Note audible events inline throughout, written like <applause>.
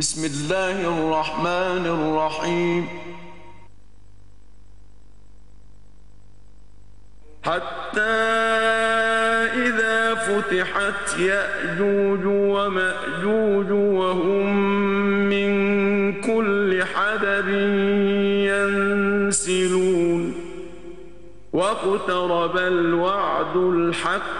بسم الله الرحمن الرحيم. حتى إذا فتحت يأجوج ومأجوج وهم من كل حدب ينسلون. واقترب الوعد الحق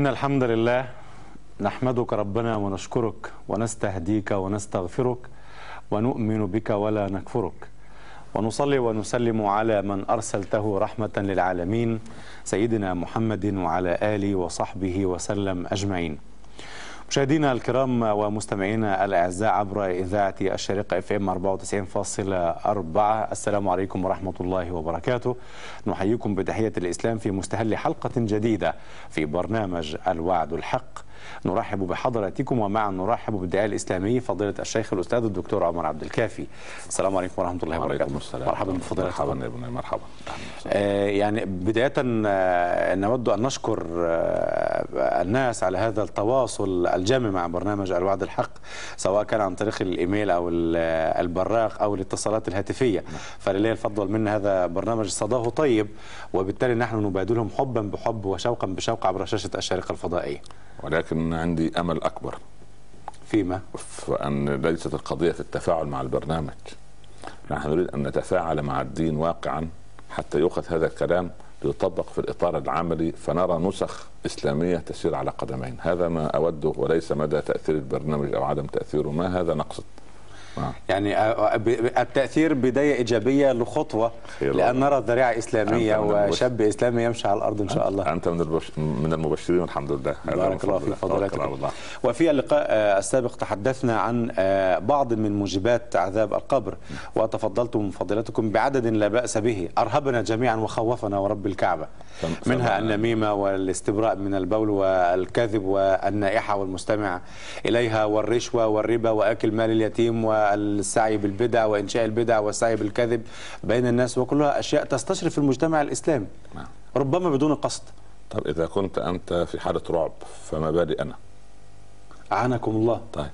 إن الحمد لله نحمدك ربنا ونشكرك ونستهديك ونستغفرك ونؤمن بك ولا نكفرك. ونصلي ونسلم على من أرسلته رحمة للعالمين سيدنا محمد وعلى آله وصحبه وسلم أجمعين. مشاهدينا الكرام ومستمعينا الأعزاء عبر إذاعة الشريقه إف إم 94.4 السلام عليكم ورحمة الله وبركاته. نحييكم بتحية الإسلام في مستهل حلقة جديدة في برنامج الوعد الحق. نرحب بحضراتكم ومعا نرحب بالداعيه الاسلامي فضيلة الشيخ الأستاذ الدكتور عمر عبد الكافي. السلام عليكم ورحمة الله وبركاته. وعليكم السلام. مرحبا بفضيلتكم. مرحبا يا ابني مرحبا. آه، يعني بداية آه، نود أن نشكر آه، الناس على هذا التواصل الجامع مع برنامج الوعد الحق سواء كان عن طريق الإيميل أو ال- البراق أو الاتصالات الهاتفية. فلله الفضل منا هذا برنامج صداه طيب وبالتالي نحن نبادلهم حبا بحب وشوقا بشوق عبر شاشة الشريقة الفضائية ولكن عندي أمل أكبر. فيما؟ فان ليست القضية في التفاعل مع البرنامج. نحن نريد أن نتفاعل مع الدين واقعا حتى يؤخذ هذا الكلام ليطبق في الإطار العملي فنرى نسخ إسلامية تسير على قدمين. هذا ما اوده وليس مدى تأثير البرنامج أو عدم تأثيره. ما هذا نقصد. يعني ب- ب- التأثير بداية إيجابية لخطوة خير لأن والله. نرى من المبش- وشاب إسلامي يمشي على الأرض إن شاء الله. أنت من من المبشرين والحمد لله. من بارك الله في فضلاتكم الله. وفي اللقاء آه، السابق تحدثنا عن آه، بعض من موجبات عذاب القبر وتفضلتم فضيلتكم بعدد لا بأس به. أرهبنا جميعا وخوفنا ورب الكعبة. فم- منها النميمة والاستبراء من البول والكذب والنائحة والمستمع إليها والرشوة والربا وأكل مال اليتيم والسعي بالبدع وإنشاء البدع والسعي بالكذب بين الناس وكلها أشياء تستشرف المجتمع الإسلامي. نعم. ربما بدون قصد. طب إذا كنت أنت في حالة رعب فما بالي أنا؟ أعانكم الله. طيب.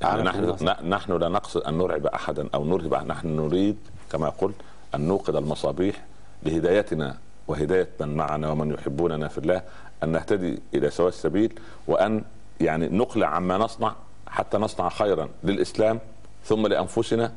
يعني نحن نحن لا نقصد أن نرعب احدا أو نرهب. نحن نريد كما قلت أن نوقد المصابيح لهدايتنا وهداية من معنا ومن يحبوننا في الله أن نهتدي إلى سواء السبيل وأن يعني نقلع عما نصنع حتى نصنع خيرا للإسلام ثم لأنفسنا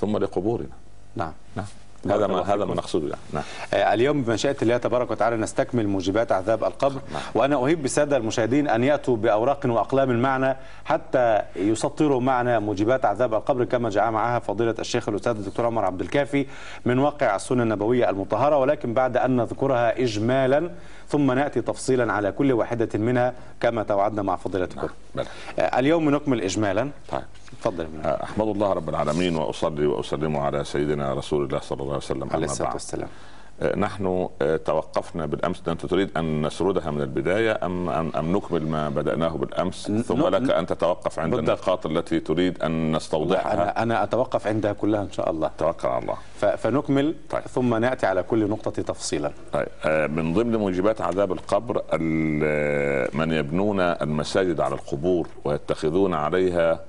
ثم لقبورنا. نعم. نعم. هذا ما هذا. ما نقصده يعني. نعم. آه، اليوم بمشيئة الله تبارك وتعالى نستكمل موجبات عذاب القبر. نعم. وأنا أهيب بالسادة المشاهدين أن يأتوا بأوراق وأقلام معنا حتى يسطروا معنا موجبات عذاب القبر. كما جاء معها فضيلة الشيخ الأستاذ الدكتور عمر عبد الكافي من واقع السنة النبوية المطهرة. ولكن بعد أن نذكرها إجمالا ثم نأتي تفصيلا على كل واحدة منها كما توعدنا مع فضيلتكم. بلى. آه، اليوم نكمل إجمالا. طيب. تفضل يا ابن أحمد الله رب العالمين وأصلي وأسلم على سيدنا رسول الله صلى الله عليه وسلم عليه بعد. والسلام. آه، نحن آه، توقفنا بالأمس. أنت تريد أن نسردها من البداية أم أم, أم نكمل ما بدأناه بالأمس؟ ثم لك أن تتوقف عند بالضبط. النقاط التي تريد أن نستوضحها. أنا أنا أتوقف عندها كلها إن شاء الله. توكل على الله. فنكمل طيب. ثم نأتي على كل نقطة تفصيلا. طيب. آه، من ضمن موجبات عذاب القبر ال- من يبنون المساجد على القبور ويتخذون عليها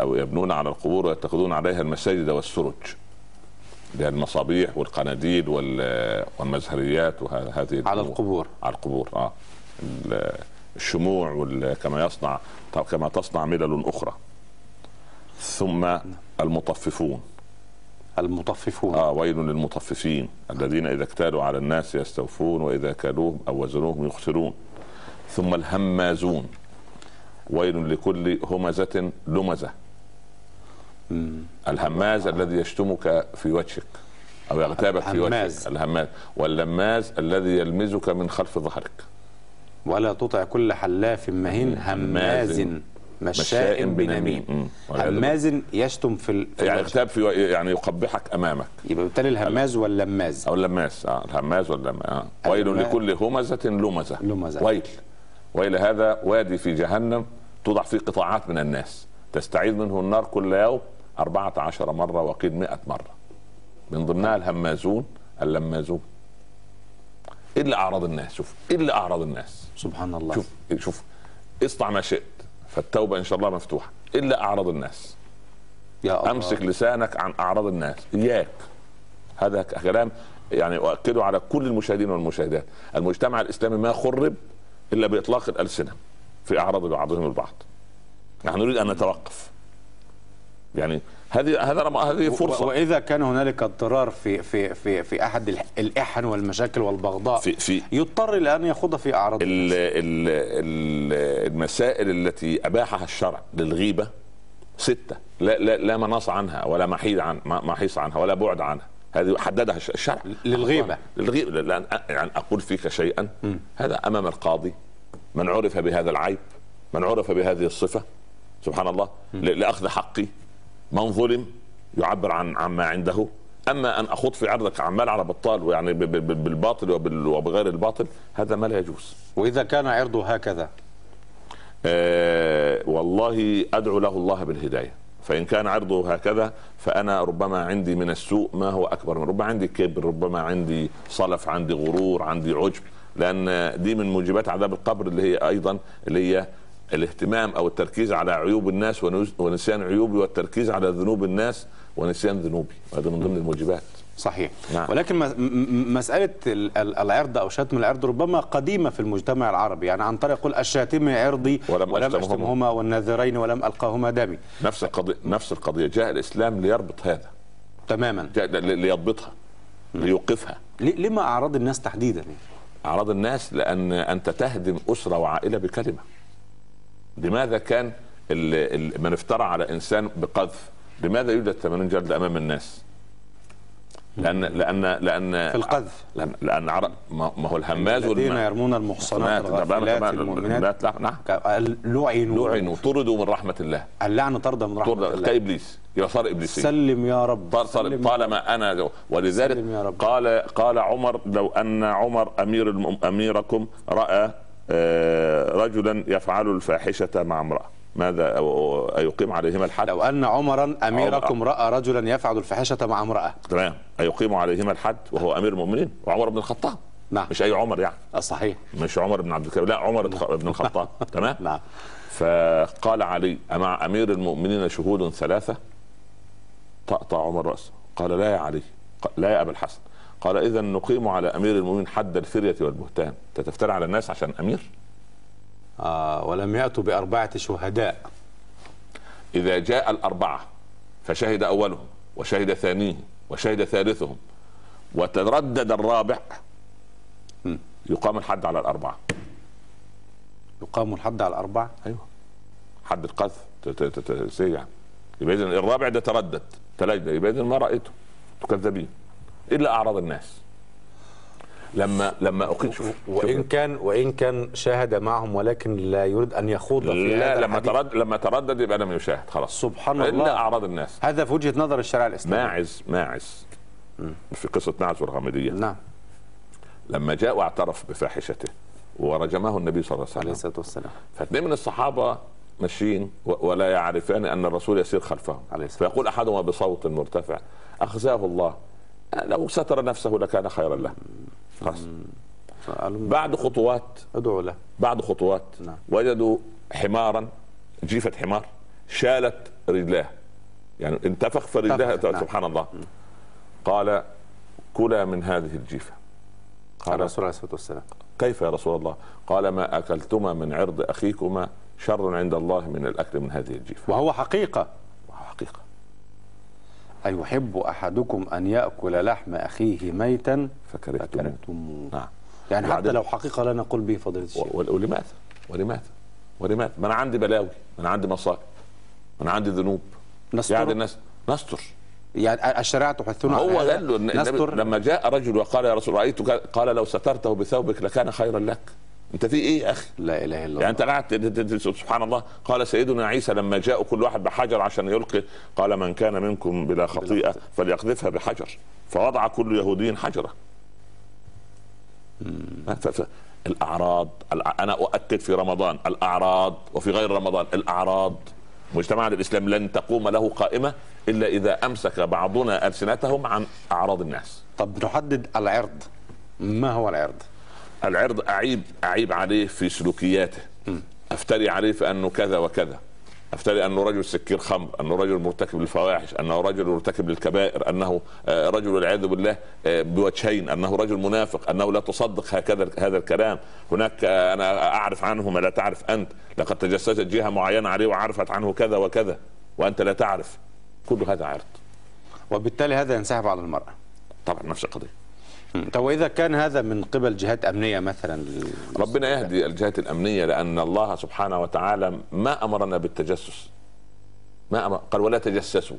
أو يبنون على القبور ويتخذون عليها المساجد والسرج. المصابيح والقناديل وال- والمزهريات وهذه على. القبور. على القبور آه. ال- الشموع كما يصنع كما تصنع ملل أخرى. ثم المطففون. المطففون. آه ويل للمطففين الذين إذا اكتالوا على الناس يستوفون وإذا كالوهم أو وزنوهم يخسرون. ثم الهمازون. ويل لكل همزة لمزة مم. الهماز الذي يشتمك في وجهك أو يغتابك في. وجهك الهماز واللماز الذي يلمزك من خلف ظهرك ولا تطع كل حلاف مهين هماز مشاء مشاء بنميم. هماز يشتم في ال... في يعني. اغتاب في يعني يقبحك أمامك يبقى بالتالي الهماز واللماز أو اللماس آه الهماز واللماس آه. ويل. لكل همزة لمزة لمزة. ويل ويل هذا وادي في جهنم توضع فيه قطاعات من الناس. تستعيذ منه النار كل يوم أربعة عشر مرة وقيل مئة مرة. من ضمنها الهمازون اللمازون. إلا أعراض الناس؟ شوف إلا أعراض الناس؟ سبحان الله. شوف شوف اصنع ما شئت فالتوبة إن شاء الله مفتوحة. إلا أعراض الناس؟ يا الله. أمسك لسانك عن أعراض الناس. إياك. هذا كلام يعني أؤكده على كل المشاهدين والمشاهدات. المجتمع الإسلامي ما خرب إلا بإطلاق الألسنة في أعراض بعضهم البعض. نحن نريد أن نتوقف. يعني هذه هذا هذه فرصة. وإذا كان هنالك اضطرار في في في في أحد الإحن والمشاكل والبغضاء في في يضطر إلى أن يخوض في أعراض ال- الناس. ال- ال- المسائل التي أباحها الشرع للغيبة ستة. لا لا لا مناص عنها ولا محيد عن محيص عنها ولا بعد عنها. هذه حددها الش- الشرع للغيبة. للغيبة. لأن يعني أقول فيك شيئا. هذا أمام القاضي. من عرف بهذا العيب من عرف بهذه الصفة سبحان الله لأخذ حقي. من ظلم يعبر عن عما عنده. أما أن أخوض في عرضك عمال على بطال ويعني بالباطل وبغير الباطل هذا ما لا يجوز. وإذا كان عرضه هكذا. آه والله أدعو له الله بالهداية. فإن كان عرضه هكذا فأنا ربما عندي من السوء ما هو أكبر من ربما عندي كبر ربما عندي صلف عندي غرور عندي عجب. لأن دي من موجبات عذاب القبر اللي هي أيضا اللي هي الاهتمام أو التركيز على عيوب الناس ونس- ونسيان عيوبي والتركيز على ذنوب الناس ونسيان ذنوبي. هذا من ضمن الموجبات. صحيح. نعم. ولكن مسألة ال- ال- العرض أو شتم العرض ربما قديمة في المجتمع العربي. يعني عن طريق يقول الشاتم عرضي ولم ولم أشتمهما. والناذرين ولم ألقاهما دمي. نفس القضية نفس القضية. جاء الإسلام ليربط هذا. تماما. جاء ليضبطها. ليوقفها. لما أعراض الناس تحديدا؟ اعراض الناس لأن أنت تهدم أسرة وعائلة بكلمة. لماذا كان من افترى على إنسان بقذف؟ لماذا يوجد 80 جلد أمام الناس؟ لأن لأن لأن في القذف. لأن, لأن عرب ما هو الهماز الذين يرمون المحصنات الغافلات المؤمنات. نعم ك- لعنوا. لعنوا طردوا من رحمة الله. اللعنة طرد من طرد الله. كابليس يبقى صار ابليسي سلم يا رب. طال صار طالما أنا ولذلك سلم يا رب. قال قال عمر لو أن عمر أمير أميركم رأى آه، رجلا يفعل الفاحشة مع امرأة. ماذا أيقيم عليهما الحد؟ لو أن عمرا أميركم رأى رجلا يفعل الفاحشة مع امرأة. تمام. أيقيم عليهما الحد وهو أمير المؤمنين. وعمر بن الخطاب. نعم. مش أي عمر يعني. آه، صحيح. مش عمر بن عبد الكريم. لا عمر بن الخطاب. <laughs> تمام؟ نعم. فقال علي أمع أمير المؤمنين شهود ثلاثة؟ طأطأ عمر رأسه. قال لا يا علي. لا يا أبا الحسن. قال إذا نقيم على أمير المؤمنين حد الفرية والبهتان. أنت تفتري على الناس عشان أمير؟ آه ولم يأتوا بأربعة شهداء. إذا جاء الأربعة فشهد أولهم وشهد ثانيهم وشهد ثالثهم. وتردد الرابع. يقام الحد على الأربعة. يقام الحد على الأربعة؟ أيوه. حد القذف يعني. يبقى اذا الرابع ده تردد تلجد يبقى اذا ما رأيته تكذبين. إلا أعراض الناس. لما لما أقيم. شوف. كان وإن كان شاهد معهم ولكن لا يريد أن يخوض في لا لما الحديث. ترد لما تردد يبقى لم يشاهد خلاص. سبحان إلا الله. أعراض الناس. هذا في وجهة نظر الشريعة الإسلامية ماعز ماعز. في قصة ماعز والغامديه نعم. لما جاء واعترف بفاحشته ورجمه النبي صلى الله عليه عليه وسلم الصلاة والسلام. فاثنين من الصحابة ماشيين ولا يعرفان أن الرسول يسير خلفهم. عليه فيقول أحدهما بصوت مرتفع أخزاه الله. لو ستر نفسه لكان خيرا له. خلاص. بعد خطوات. ادعوا له. بعد خطوات. نعم. وجدوا حمارا جيفة حمار شالت رجلاه يعني انتفخ انتفخ، نعم. سبحان الله. قال كلا من هذه الجيفة. قال الرسول عليه الصلاة والسلام كيف يا رسول الله؟ قال ما أكلتما من عرض أخيكما شر عند الله من الأكل من هذه الجيفة. وهو حقيقة. حقيقة. أيحب أحدكم أن يأكل لحم أخيه ميتا؟ فكرهتموه. نعم. يعني حتى لو حقيقة لا نقول به فضيلة الشيخ. ولماذا؟ ولماذا؟ ولماذا؟ ما أنا عندي بلاوي ما أنا عندي مصائب ما أنا عندي ذنوب. نستر؟ يعني الناس نستر. يعني الشريعة تحثنا. على هو. قال له لما جاء رجل وقال يا رسول رأيتك قال لو سترته بثوبك لكان خيرا لك. انت في إيه يا أخي؟ لا إله إلا الله يعني انت قاعد سبحان الله. قال سيدنا عيسى لما جاءوا كل واحد بحجر عشان يلقي قال من كان منكم بلا خطيئة فليقذفها بحجر. فوضع كل يهودي حجرة. الأعراض أنا أؤكد في رمضان الأعراض وفي غير رمضان الأعراض. مجتمعنا الاسلامي لن تقوم له قائمة إلا إذا أمسك بعضنا ألسنتهم عن أعراض الناس. طب نحدد العرض. ما هو العرض؟ العرض اعيب أعيب عليه في سلوكياته. أفتري عليه في أنه كذا وكذا. أفتري أنه رجل سكير خمر أنه رجل مرتكب للفواحش أنه رجل مرتكب للكبائر أنه آه، رجل والعياذ بالله آه، بوجهين أنه رجل منافق أنه لا تصدق هكذا هذا الكلام. هناك آه، أنا أعرف عنه ما لا تعرف أنت. لقد تجسست جهة معينة عليه وعرفت عنه كذا وكذا وأنت لا تعرف. كل هذا عرض. وبالتالي هذا ينسحب على المرأة. طبعا نفس القضية. طب وإذا كان هذا من قبل جهات أمنية مثلا؟ ربنا يهدي الجهات الأمنية لأن الله سبحانه وتعالى ما أمرنا بالتجسس. ما أمر قال ولا تجسسوا.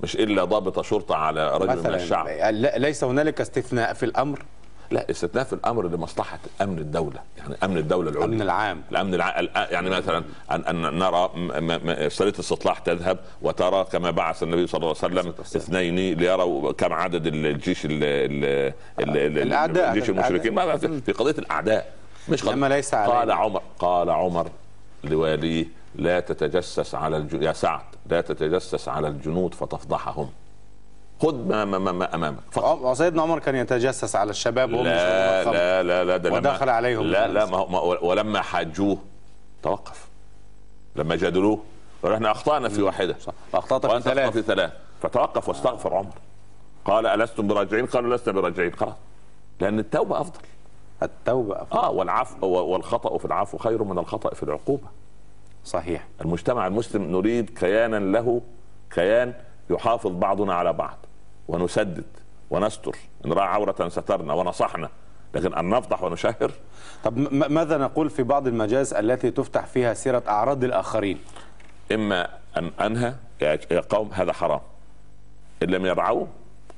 مش إلا ضابط شرطة على رجل من الشعب. ليس هنالك استثناء في الأمر؟ لا استثناء في الأمر لمصلحة أمن الدولة يعني أمن الدولة العليا. الأمن العام. الأمن الع... الع- يعني مثلا ان أن نرى سريه استطلاع تذهب وترى كما بعث النبي صلى الله عليه وسلم اثنين ليروا كم عدد الجيش ال ال ال ال الأعداء. جيش المشركين. في قضية الأعداء. مش قضية. ليس قال. عمر قال عمر لواليه لا تتجسس على الج... يا سعد لا تتجسس على الجنود فتفضحهم. خذ ما, ما, ما, ما أمامك. فقط سيدنا عمر كان يتجسس على الشباب وهم لا الخمر. لا لا لا ده لما- ودخل عليهم. لا. لا ما هو ما هو- ولما حاجوه توقف. لما جادلوه إحنا أخطأنا في واحدة. أخطأت في ثلاث. في ثلاث. فتوقف واستغفر عمر. قال ألستم براجعين؟ قالوا لسنا براجعين. خلاص لأن التوبة أفضل. التوبة أفضل. آه والعفو والخطأ في العفو خير من الخطأ في العقوبة. صحيح. المجتمع المسلم نريد كيانا له كيان يحافظ بعضنا على بعض. ونسدد ونستر إن رأى عورة سترنا ونصحنا لكن أن نفضح ونشهر. طب م- ماذا نقول في بعض المجالس التي تفتح فيها سيرة أعراض الآخرين؟ إما أن أنهى يا قوم هذا حرام. إن لم يرعوه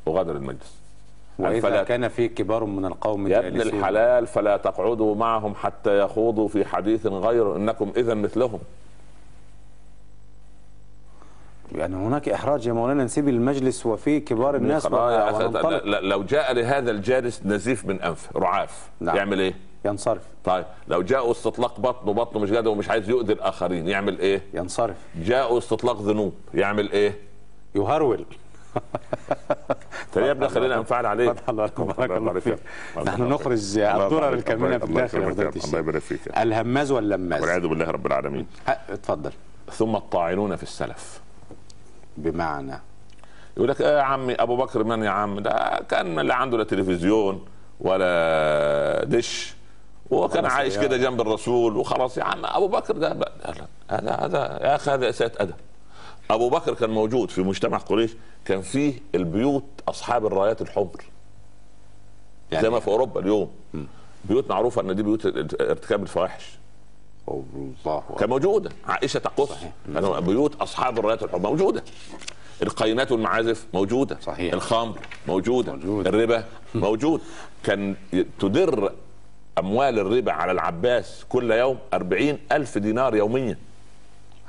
أغادر المجلس. وإذا فلا- كان في كبار من القوم يا ابن. الحلال فلا تقعدوا معهم حتى يخوضوا في حديث غير إنكم اذا مثلهم. يعني هناك إحراج يا مولانا نسيب المجلس وفي كبار الناس لو جاء لهذا الجالس نزيف من أنف رعاف نعم. يعمل إيه؟ ينصرف. طيب لو جاءوا استطلاق بطنه بطنه مش قادر ومش عايز يؤذي الآخرين يعمل إيه؟ ينصرف. جاءوا استطلاق ذنوب يعمل إيه؟ يهرول. طيب يا ابني خلينا انفعل عليك. فتح الله لكم بارك الله فيك. نحن نخرج الدرر الكامنة في الداخل الله يبارك فيك. الهماز واللماز. والعياذ بالله رب العالمين. اتفضل. ثم الطاعنون في السلف. بمعنى. يقول لك إيه يا عمي أبو بكر من يا عم؟ ده كان لا عنده لا تلفزيون ولا دش وكان عايش. كده جنب الرسول وخلاص. يا عم أبو بكر ده هذا هذا يا أخي هذا اساءة أدب. أبو بكر كان موجود في مجتمع قريش كان فيه البيوت أصحاب الرايات الحمر يعني زي ما في أوروبا اليوم. بيوت معروفة إن دي بيوت ارتكاب الفواحش. الله كان موجوده عائشة تقص. بيوت أصحاب الرايات الحمر موجودة. القينات والمعازف موجودة. صحيح. الخمر موجودة. موجود. الربا موجود. كان تدر أموال الربا على العباس كل يوم أربعين ألف دينار يوميا.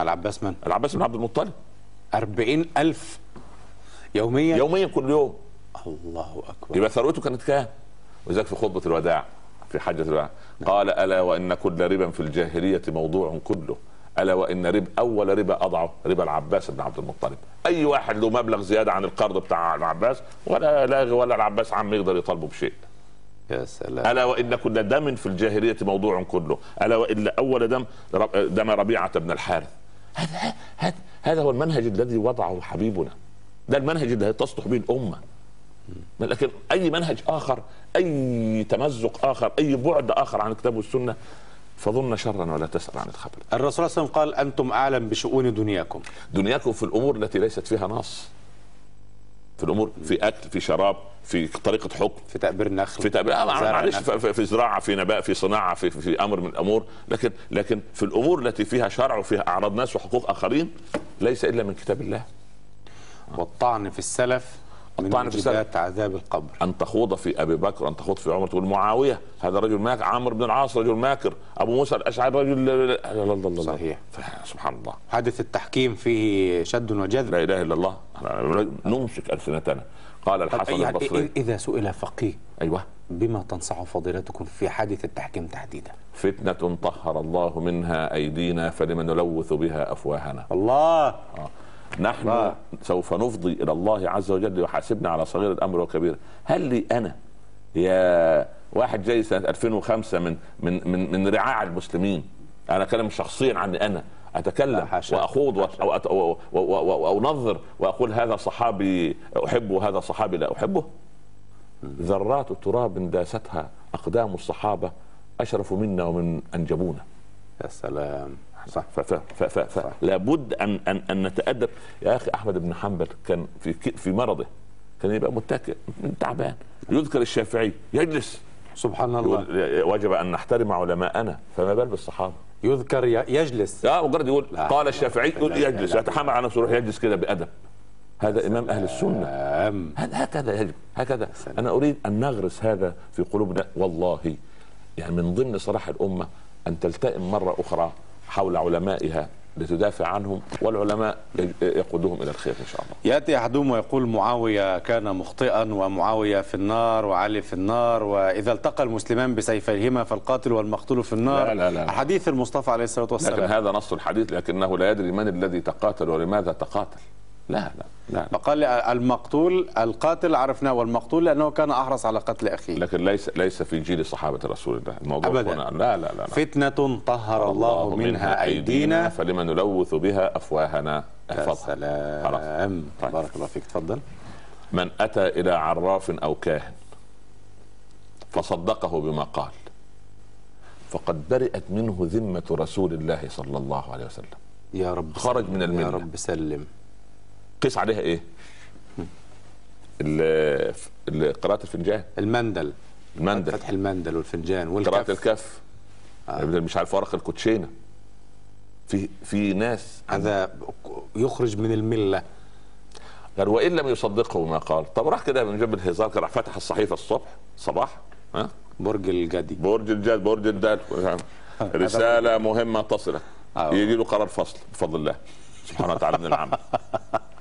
العباس من؟ العباس بن عبد المطلب. أربعين ألف يوميا؟ يوميا كل يوم. الله أكبر. يبقى ثروته كانت كام؟ وذلك في خطبة الوداع. في حجة الوداع قال ألا وإن كل ربا في الجاهلية موضوع كله. ألا وإن رب أول ربا اضعه ربا العباس بن عبد المطلب. أي واحد له مبلغ زيادة عن القرض بتاع العباس ولا لاغي ولا العباس عم يقدر يطالبه بشيء. يا سلام. ألا وإن كل دم في الجاهلية موضوع كله. ألا وإن أول دم دم ربيعة بن الحارث. هذا هذا هذا هو المنهج الذي وضعه حبيبنا. ده المنهج اللي تصلح به الأمة. لكن أي منهج آخر أي تمزق آخر أي بعد آخر عن الكتاب والسنة فظن شرا ولا تسأل عن الخبر. الرسول صلى الله عليه وسلم قال أنتم أعلم بشؤون دنياكم. دنياكم في الأمور التي ليست فيها نص. في الأمور في أكل في شراب في طريقة حكم في تأبير النخل في تأبير آه، معلش نخل. في, في زراعة في نبات في صناعة في, في, أمر من الأمور. لكن لكن في الأمور التي فيها شرع وفيها أعراض ناس وحقوق آخرين ليس إلا من كتاب الله. والطعن في السلف الطعن في السلف عذاب القبر. أن تخوض في أبي بكر أن تخوض في عمر تقول معاوية هذا رجل ماكر عمرو بن العاص رجل ماكر أبو موسى الأشعري رجل لا لا لا لا لا صحيح. سبحان الله. حادث التحكيم فيه شد وجذب. لا إله إلا الله. نمسك ألسنتنا. قال الحسن يعني البصري. إذا سئل فقيه أيوه. بما تنصح فضيلتكم في حادث التحكيم تحديدا؟ فتنة طهر الله منها أيدينا فلم نلوث بها أفواهنا. الله! آه. نحن الله. سوف نفضي إلى الله عز وجل يحاسبنا على صغير الأمر وكبيره هل لي أنا يا واحد جاي سنة 2005 من من من, من رعاع المسلمين أنا اتكلم شخصيا عني أنا أتكلم. وأخوض وانظر وأقول هذا صحابي أحبه وهذا صحابي لا أحبه؟ ذرات تراب داستها أقدام الصحابة أشرف منا ومن أنجبونا. يا سلام. صح. ف ف ف ف ف لابد ان ان أن نتأدب. يا أخي أحمد بن حنبل كان في في مرضه كان يبقى متكئ تعبان. يذكر الشافعي يجلس. سبحان الله. وجب أن نحترم علماءنا فما بال بالصحابة. يذكر يجلس. لا مجرد يقول لا. قال الشافعي يقول يجلس. يتحمل على نفسه يروح يجلس كده بأدب. هذا إمام أهل السنة. هذا- هكذا يجب. هكذا. سلام. أنا أريد أن نغرس هذا في قلوبنا والله. يعني من ضمن صلاح الأمة أن تلتئم مرة أخرى حول علمائها لتدافع عنهم والعلماء يقودهم إلى الخير إن شاء الله. يأتي أحدهم ويقول معاوية كان مخطئا ومعاوية في النار وعلي في النار وإذا التقى المسلمان بسيفيهما فالقاتل والمقتول في النار لا، لا، لا. حديث المصطفى عليه الصلاة لكن والسلام هذا نص الحديث لكنه لا يدري من الذي تقاتل ولماذا تقاتل. لا لا لا. فقال لي المقتول القاتل عرفناه والمقتول لأنه كان أحرص على قتل أخيه. لكن ليس ليس في جيل صحابة رسول الله. الموضوع أبداً. هنا لا لا لا, لا. فتنة طهر الله منها أيدينا فلما نلوث بها أفواهنا. احفظها سلام. طيب. بارك الله فيك. تفضل من أتى إلى عراف أو كاهن فصدقه بما قال فقد برئت منه ذمة رسول الله صلى الله عليه وسلم. يا رب خرج سلم. من الملة. يا رب سلم. قيس عليها إيه؟ قراءة الفنجان. المندل. المندل. فتح المندل والفنجان قراءة والكف الكف. آه. مش عارف ورق الكوتشينة. في في ناس هذا يخرج من الملة. قال وإن لم يصدقه ما قال. طب راح كده من جنب الهزار راح فتح الصحيفة الصبح صباح ها؟ برج الجدي. برج الجد برج الدال. <laughs> رسالة مهمة تصلك آه. يجي له قرار فصل بفضل الله. سبحانه وتعالى من العمل <laughs>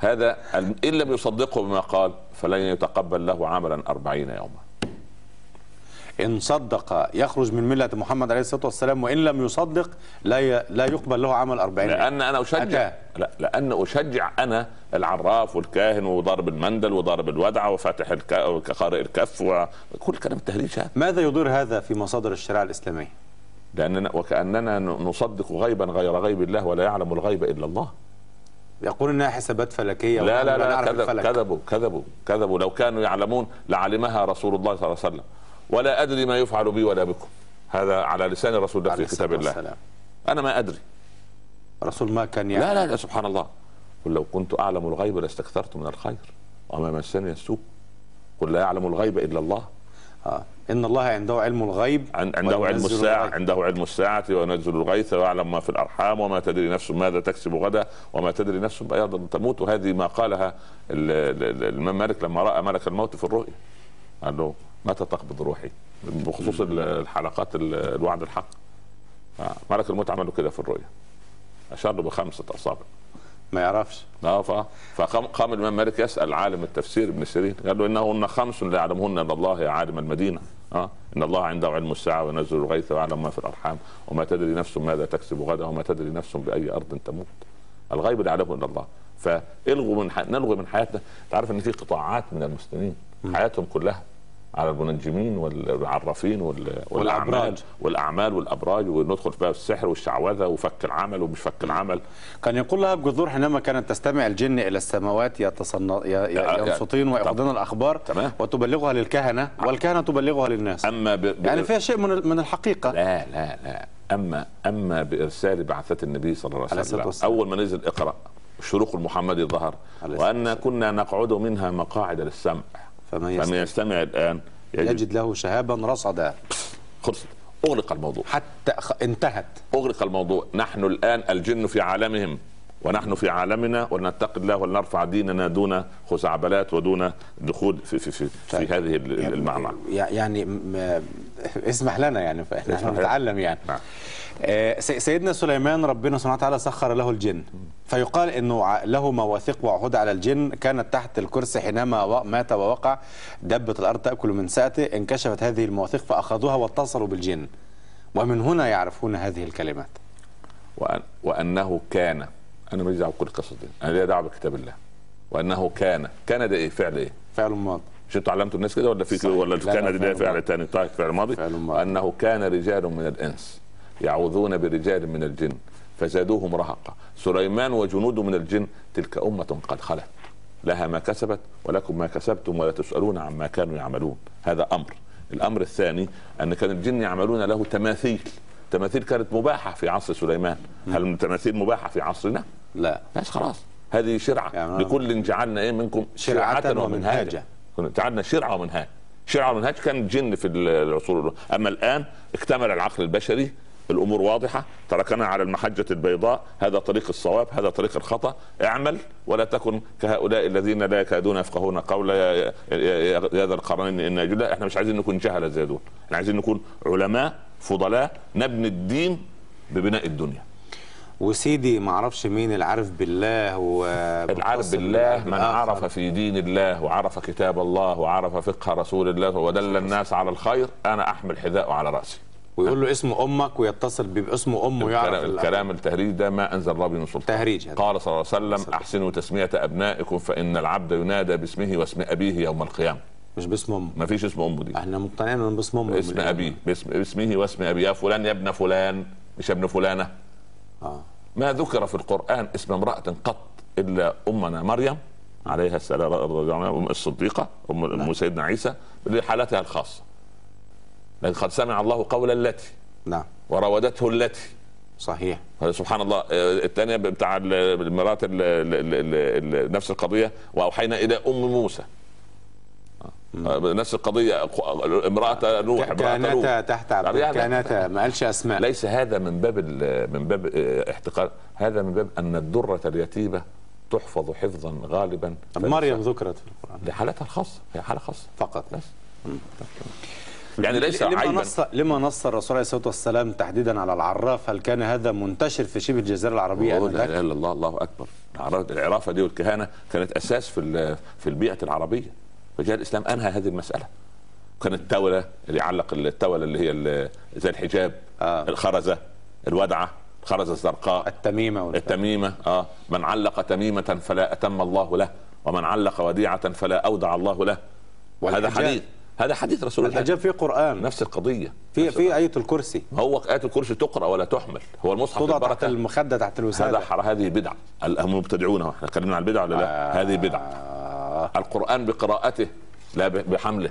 هذا أن لم يصدقه بما قال فلن يتقبل له عملا أربعين يوما إن صدق يخرج من ملة محمد عليه الصلاة والسلام وإن لم يصدق لا. لا يقبل له عمل 40 لأن أنا أشجع أتى. لا لأن أشجع أنا العراف والكاهن وضارب المندل وضارب الودعة وفاتح الك... وقارئ الكف وكل كلام التهريج هذا ماذا يضير هذا في مصادر الشريعة الإسلامية؟ لأننا وكأننا نصدق غيبا غير غيب الله ولا يعلم الغيب إلا الله يقول إنها حسابات فلكية لا لا لا كذب. كذبوا كذبوا كذبوا. لو كانوا يعلمون لعلمها رسول الله صلى الله عليه وسلم. ولا أدري ما يفعل بي ولا بكم. هذا على لسان رسول الله عليه في كتاب الله. والسلام. أنا ما أدري. الرسول ما كان يعني لا لا سبحان الله. قل لو كنت أعلم الغيب لاستكثرت من الخير. وما مسني السوء. قل لا يعلم الغيب إلا الله. آه. إن الله عنده علم الغيب عن- عنده علم الساعة الغيب. عنده علم الساعة وينزل الغيث ويعلم ما في الأرحام وما تدري نفس ماذا تكسب غدا وما تدري نفس بأيضا تموت. وهذه ما قالها ال- ال- الإمام مالك لما رأى ملك الموت في الرؤيا. قال له متى تقبض روحي؟ بخصوص ال- الحلقات ال- الوعد الحق. ملك الموت عمله كده في الرؤيا. أشار له بخمسة أصابع. ما يعرفش. آه فقام قام الإمام مالك يسأل عالم التفسير ابن سيرين. قال له انهن خمس لا يعلمهن الا الله يا عالم المدينة. آه إن الله عنده علم الساعة وينزل الغيث ويعلم ما في الأرحام. وما تدري نفس ماذا تكسب غدا وما تدري نفس بأي أرض تموت. الغيب لا يعلمه الا الله. فالغوا من ح... نلغي من حياتنا. تعرف إن في قطاعات من المسلمين. حياتهم كلها. على المنجمين والعرافين وال... والأعمال والأبراج. وندخل في السحر والشعوذة وفك العمل ومش فك العمل. كان يقول لها الجذور حينما كانت تستمع الجن إلى السماوات يتصن... ي... يا- ي... ينصتين ويأخذون الأخبار تمام. وتبلغها للكهنة والكهنة تبلغها للناس. أما ب... ب... يعني فيها شيء من من الحقيقة. لا لا لا. اما أما بإرسال بعثة النبي صلى الله عليه وسلم. أول ما نزل اقرأ الشروق المحمدي ظهر وأن كنا نقعد منها مقاعد للسمع. فمن فمن يستمع. يستمع الآن يجد, يجد له شهابا رصدا. خلص. اغلق الموضوع. حتى انتهت. اغلق الموضوع. نحن الآن الجن في عالمهم ونحن في عالمنا ولنتقي الله ولنرفع ديننا دون خزعبلات ودون دخول في في في, في طيب. هذه ال- المعمعة. يعني م- اسمح لنا يعني فإحنا. نتعلم يعني. نعم. آه، سي- سيدنا سليمان ربنا سبحانه وتعالى سخر له الجن. فيقال إنه له مواثيق وعهود على الجن. كانت تحت الكرسي حينما مات ووقع دبة الأرض تأكل من ساته انكشفت هذه المواثيق فأخذوها واتصلوا بالجن. ومن هنا يعرفون هذه الكلمات. وأن وأنه كان أنا ماليش دعوة بكل القصص دي. أنا ليا دعوة بكتاب الله. وأنه كان كان ده إيه؟ فعل إيه؟ فعل ماضي. مش أنتوا علمتوا الناس كده ولا في. ولا لا، كان دي فعل. ثاني طيب فعل ماضي. فعل ماضي. وانه كان رجال من الإنس. يعوذون برجال من الجن فزادوهم رهقا. سليمان وجنوده من الجن تلك أمة قد خلت. لها ما كسبت ولكم ما كسبتم ولا تسألون عما كانوا يعملون. هذا أمر. الأمر الثاني أن كان الجن يعملون له تماثيل. تماثيل كانت مباحة في عصر سليمان. هل التماثيل مباحة في عصرنا؟ لا. بس خلاص. هذه شرعة. يعني لكل جعلنا إيه منكم شرعة ومنهاجا. جعلنا شرعة ومنهاج. شرعة ومنهاج كان الجن في العصور الأولى. أما الآن اكتمل العقل البشري الأمور واضحة تركنا على المحجة البيضاء هذا طريق الصواب هذا طريق الخطأ. اعمل ولا تكن كهؤلاء الذين لا يكادون يفقهون قولا يا- يا يا- ذا القرنين إن. لا إحنا مش عايزين نكون جهلة زي دول إحنا عايزين نكون علماء فضلاء نبني الدين ببناء الدنيا. وسيدي ما أعرفش مين العارف بالله و العارف بالله من عرف في دين الله وعرف كتاب الله وعرف فقه رسول الله ودل الناس على الخير أنا أحمل حذاءه على رأسي. ويقول له اسم أمك ويتصل باسم أمه يعرف الكلام, ال- الكلام التهريج ده ما أنزل الله من سلطان. تهريج هذا. قال صلى الله عليه وسلم أحسنوا تسمية أبنائكم فإن العبد ينادى باسمه واسم أبيه يوم القيامة. مش باسم أمه. ما فيش اسم أمه دي. إحنا مقتنعين إنه باسم أمه. اسم أبيه. باسم اسمه واسم أبيه. يا فلان يا ابن فلان. مش ابن فلانة. آه. ما ذكر في القرآن اسم امرأة قط إلا أمنا مريم عليها السلام رضي الله عنها أم الصديقة أم أم سيدنا عيسى لحالتها الخاصة. لكن قد سمع الله قول التي نعم. وراودته التي صحيح. سبحان الله. آه، الثانية بتاع ال- المرات ال- ال- ال- ال- نفس القضية. وأوحينا إلى أم موسى. آه، نفس القضية. امرأة نوح كانتا. تحت عبد يعني- كانتا ما قالش أسماء. ليس هذا من باب من باب آه، احتقار. هذا من باب أن الدرة اليتيمة تحفظ حفظا غالبا. مريم ذكرت في القرآن. لحالتها الخاصة. هي حالة خاصة. فقط. بس. يعني ليس لما عيبا. نص لما نص الرسول عليه الصلاة والسلام تحديدا على العراف هل كان هذا منتشر في شبه الجزيرة العربية لا؟ إله إلا الله الله أكبر. العرا- العرافه دي والكهانة كانت أساس في في البيئة العربية. فجاء الإسلام أنهى هذه المسألة. كانت التوله اللي يعلق التوله اللي هي زي الحجاب آه. الخرزة الودعة الخرزة الزرقاء التميمة والف- التميمة آه. من علق تميمة فلا أتم الله له ومن علق وديعة فلا أودع الله له. هذا والحجاب. حديث. هذا حديث رسول الله. الحجاب فيه قرآن. نفس القضية. في في آية الكرسي. هو آية الكرسي تقرأ ولا تحمل. هو المصحف توضع تحت المخدة تحت هذا الوساده حر هذه بدعة. هم مبتدعون؟ إحنا اتكلمنا عن البدع ولا لا؟ آه. هذه بدعة. القرآن بقراءته لا بحمله.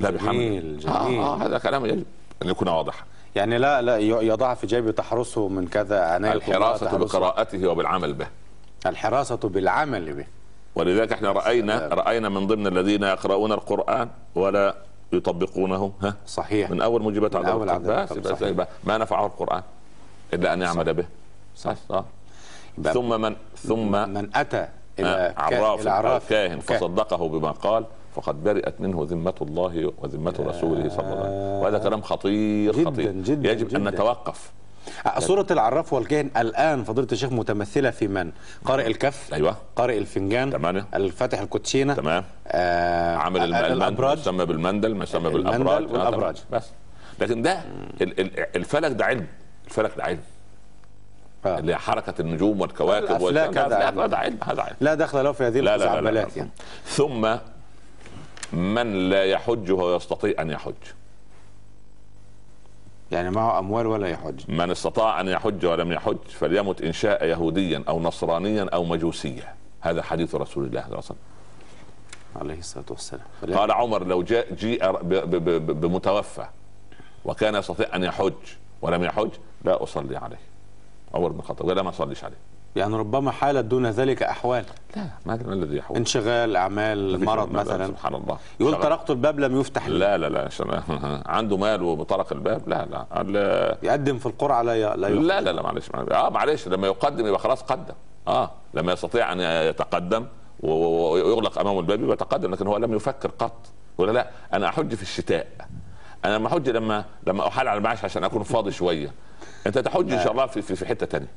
لا بحمله. جميل، جميل. آه, آه هذا كلام يجب أن يكون واضحا. يعني لا لا يضعها في جيبه تحرسه من كذا عناية الحراسة. بقراءته وبالعمل به. الحراسة بالعمل به. ولذلك إحنا راينا. رأينا من ضمن الذين يقرؤون القرآن ولا يطبقونه ها؟ صحيح. من أول موجبات صحيح. يبقى ما نفعه القرآن إلا أن يعمل به. صح. يبقى ثم من ثم من أتى إلى آه، عراف عراف. كاهن. فصدقه بما قال فقد برئت منه ذمة الله وذمة رسوله صلى الله عليه وسلم. وهذا كلام خطير جداً، خطير. جداً، يجب أن جداً. نتوقف. آه، صورة العراف والكاهن الآن فضيلة الشيخ متمثلة في من؟ قارئ الكف أيوة قارئ الفنجان تمام. الفاتح الكوتشينة تمام آه عامل آه، المندل الأبراج يسمى بالمندل ما يسمى المندل بالأبراج آه، والأبراج. بس لكن ده ال- ال- الفلك ده علم الفلك ده علم آه. اللي هي حركة النجوم والكواكب الأفلاك والكلام هذا علم. هذا علم لا دخل له في هذه لا لا لا, لا, لا. الخزعبلات يعني ثم من لا يحج وهو يستطيع أن يحج يعني معه أموال ولا يحج؟ من استطاع أن يحج ولم يحج فليمت ان شاء يهوديا أو نصرانيا أو مجوسيا. هذا حديث رسول الله صلى الله عليه وسلم. عليه الصلاة والسلام. قال عمر لو جاء جيء بمتوفى وكان يستطيع أن يحج ولم يحج لا أصلي عليه. عمر بن الخطاب لا ما أصليش عليه. يعني ربما حالت دون ذلك أحوال. لا ما ما الذي يحول. انشغال أعمال مرض لا، مثلا. سبحان الله. يقول طرقت الباب لم يفتح لي. لا لا لا <laughs> عنده مال وطرق الباب. لا لا. ال- يقدم في القرعة لا لا. لا لا لا معلش معلش. آه معلش. لما يقدم يبقى خلاص قدم. آه لما يستطيع أن يتقدم ويغلق امامه الباب يبقى يتقدم لكن هو لم يفكر قط. ولا لا؟ أنا أحج في الشتاء. أنا لما أحج لما لما احال على المعاش عشان أكون فاضي شوية. أنت تحج إن شاء الله في في, حتة تانية.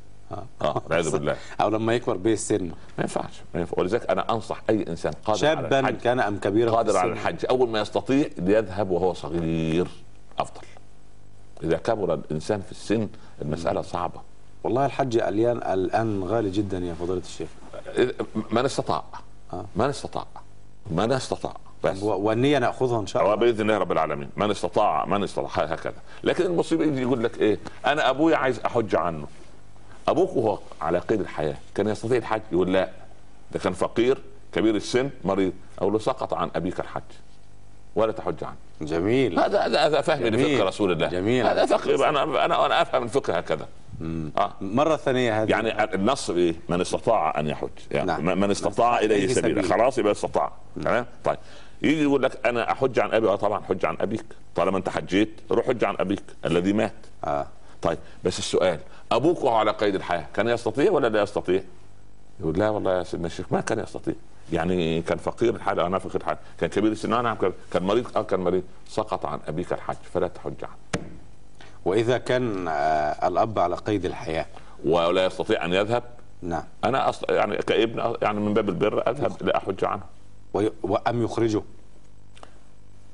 آه. والعياذ بالله. <laughs> أو لما يكبر به السن ما ينفعش ما ينفع. ولذلك أنا أنصح أي إنسان قادر على شابا الحج كان أم كبيرا قادر على. الحج. أول ما يستطيع ليذهب وهو صغير أفضل. إذا كبر الإنسان في السن المسألة صعبة. والله الحج الان الآن غالي جدا يا فضيلة الشيخ. من استطاع؟ آه. من استطاع؟ من استطاع. بس. و- والنية نأخذها إن شاء الله. بإذن الله رب العالمين. من استطاع من استطاع. هكذا. لكن المصيبة يجي يقول لك إيه؟ أنا ابويا عايز أحج عنه. أبوك وهو على قيد الحياة. كان يستطيع الحج؟ يقول لا. ده كان فقير كبير السن مريض. أو له سقط عن أبيك الحج. ولا تحج عنه. جميل. هذا هذا فهم. لفقه رسول الله. جميل. هذا فقه. أنا أنا أنا أفهم الفقه هكذا. آه. مرة ثانية هذه. يعني النص إيه؟ من استطاع أن يحج. يعني نعم. من استطاع إليه إليه سبيلا. خلاص يبقى استطاع. تمام؟ طيب. يجي يقول لك أنا أحج عن أبي. آه طبعا حج عن أبيك. طالما أنت حجيت روح حج عن أبيك الذي مات. آه. طيب. بس السؤال أبوك وهو على قيد الحياة كان يستطيع ولا لا يستطيع؟ يقول لا والله يا سيدنا الشيخ ما كان يستطيع. يعني كان فقير الحال أنا فقير الحال. كان كبير السن آه نعم كان- كان مريض آه كان مريض. سقط عن أبيك الحج فلا تحج عنه وإذا كان آه الأب على قيد الحياة. ولا يستطيع أن يذهب؟ نعم. أنا أصلا يعني كابن يعني من باب البر أذهب لاحج عنه. وي- وأم يخرجه؟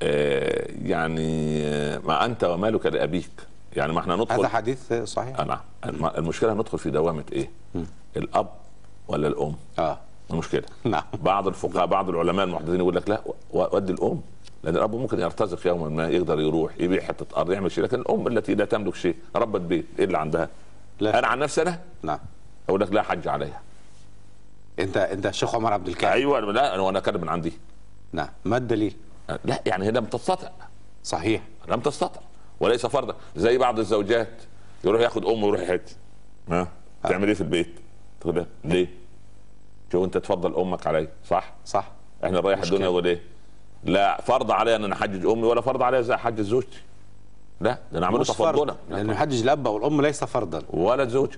آه، يعني آه، ما أنت ومالك لأبيك. يعني ما إحنا ندخل هذا حديث صحيح. آه، نعم. الم- المشكلة ندخل في دوامة إيه؟ الأب ولا الأم؟ آه. المشكلة. <laughs> نعم. بعض الفقهاء بعض العلماء المحدثين يقول لك لا ودي الأم. لأن الأب ممكن يرتزق يوما ما يقدر يروح يبيع حتة أرض يعمل شيء. لكن الأم التي لا تملك شيء ربت بيت إيه اللي عندها؟ لا. أنا عن نفسي أنا؟ نعم. أقول لك لا حج عليها. أنت أنت الشيخ عمر عبد الكافي. أيوه لا أنا وأنا كاتب من عندي. نعم. ما الدليل؟ لا يعني هي لم تستطع. صحيح. لم تستطع. وليس فرضا. زي بعض الزوجات. يروح ياخد امه ويروح يحج. ها تعمل إيه في البيت؟ تقول لها ليه؟ شو أنت تفضل أمك علي. صح؟ صح. إحنا رايح. الدنيا يقول إيه؟ لا فرض علي إن أنا أحجج أمي ولا فرض علي زي أحجج زوجتي. لا ده أنا اعمله تفضلا. لأنه يحجج الاب والأم ليس فرضا. ولا الزوج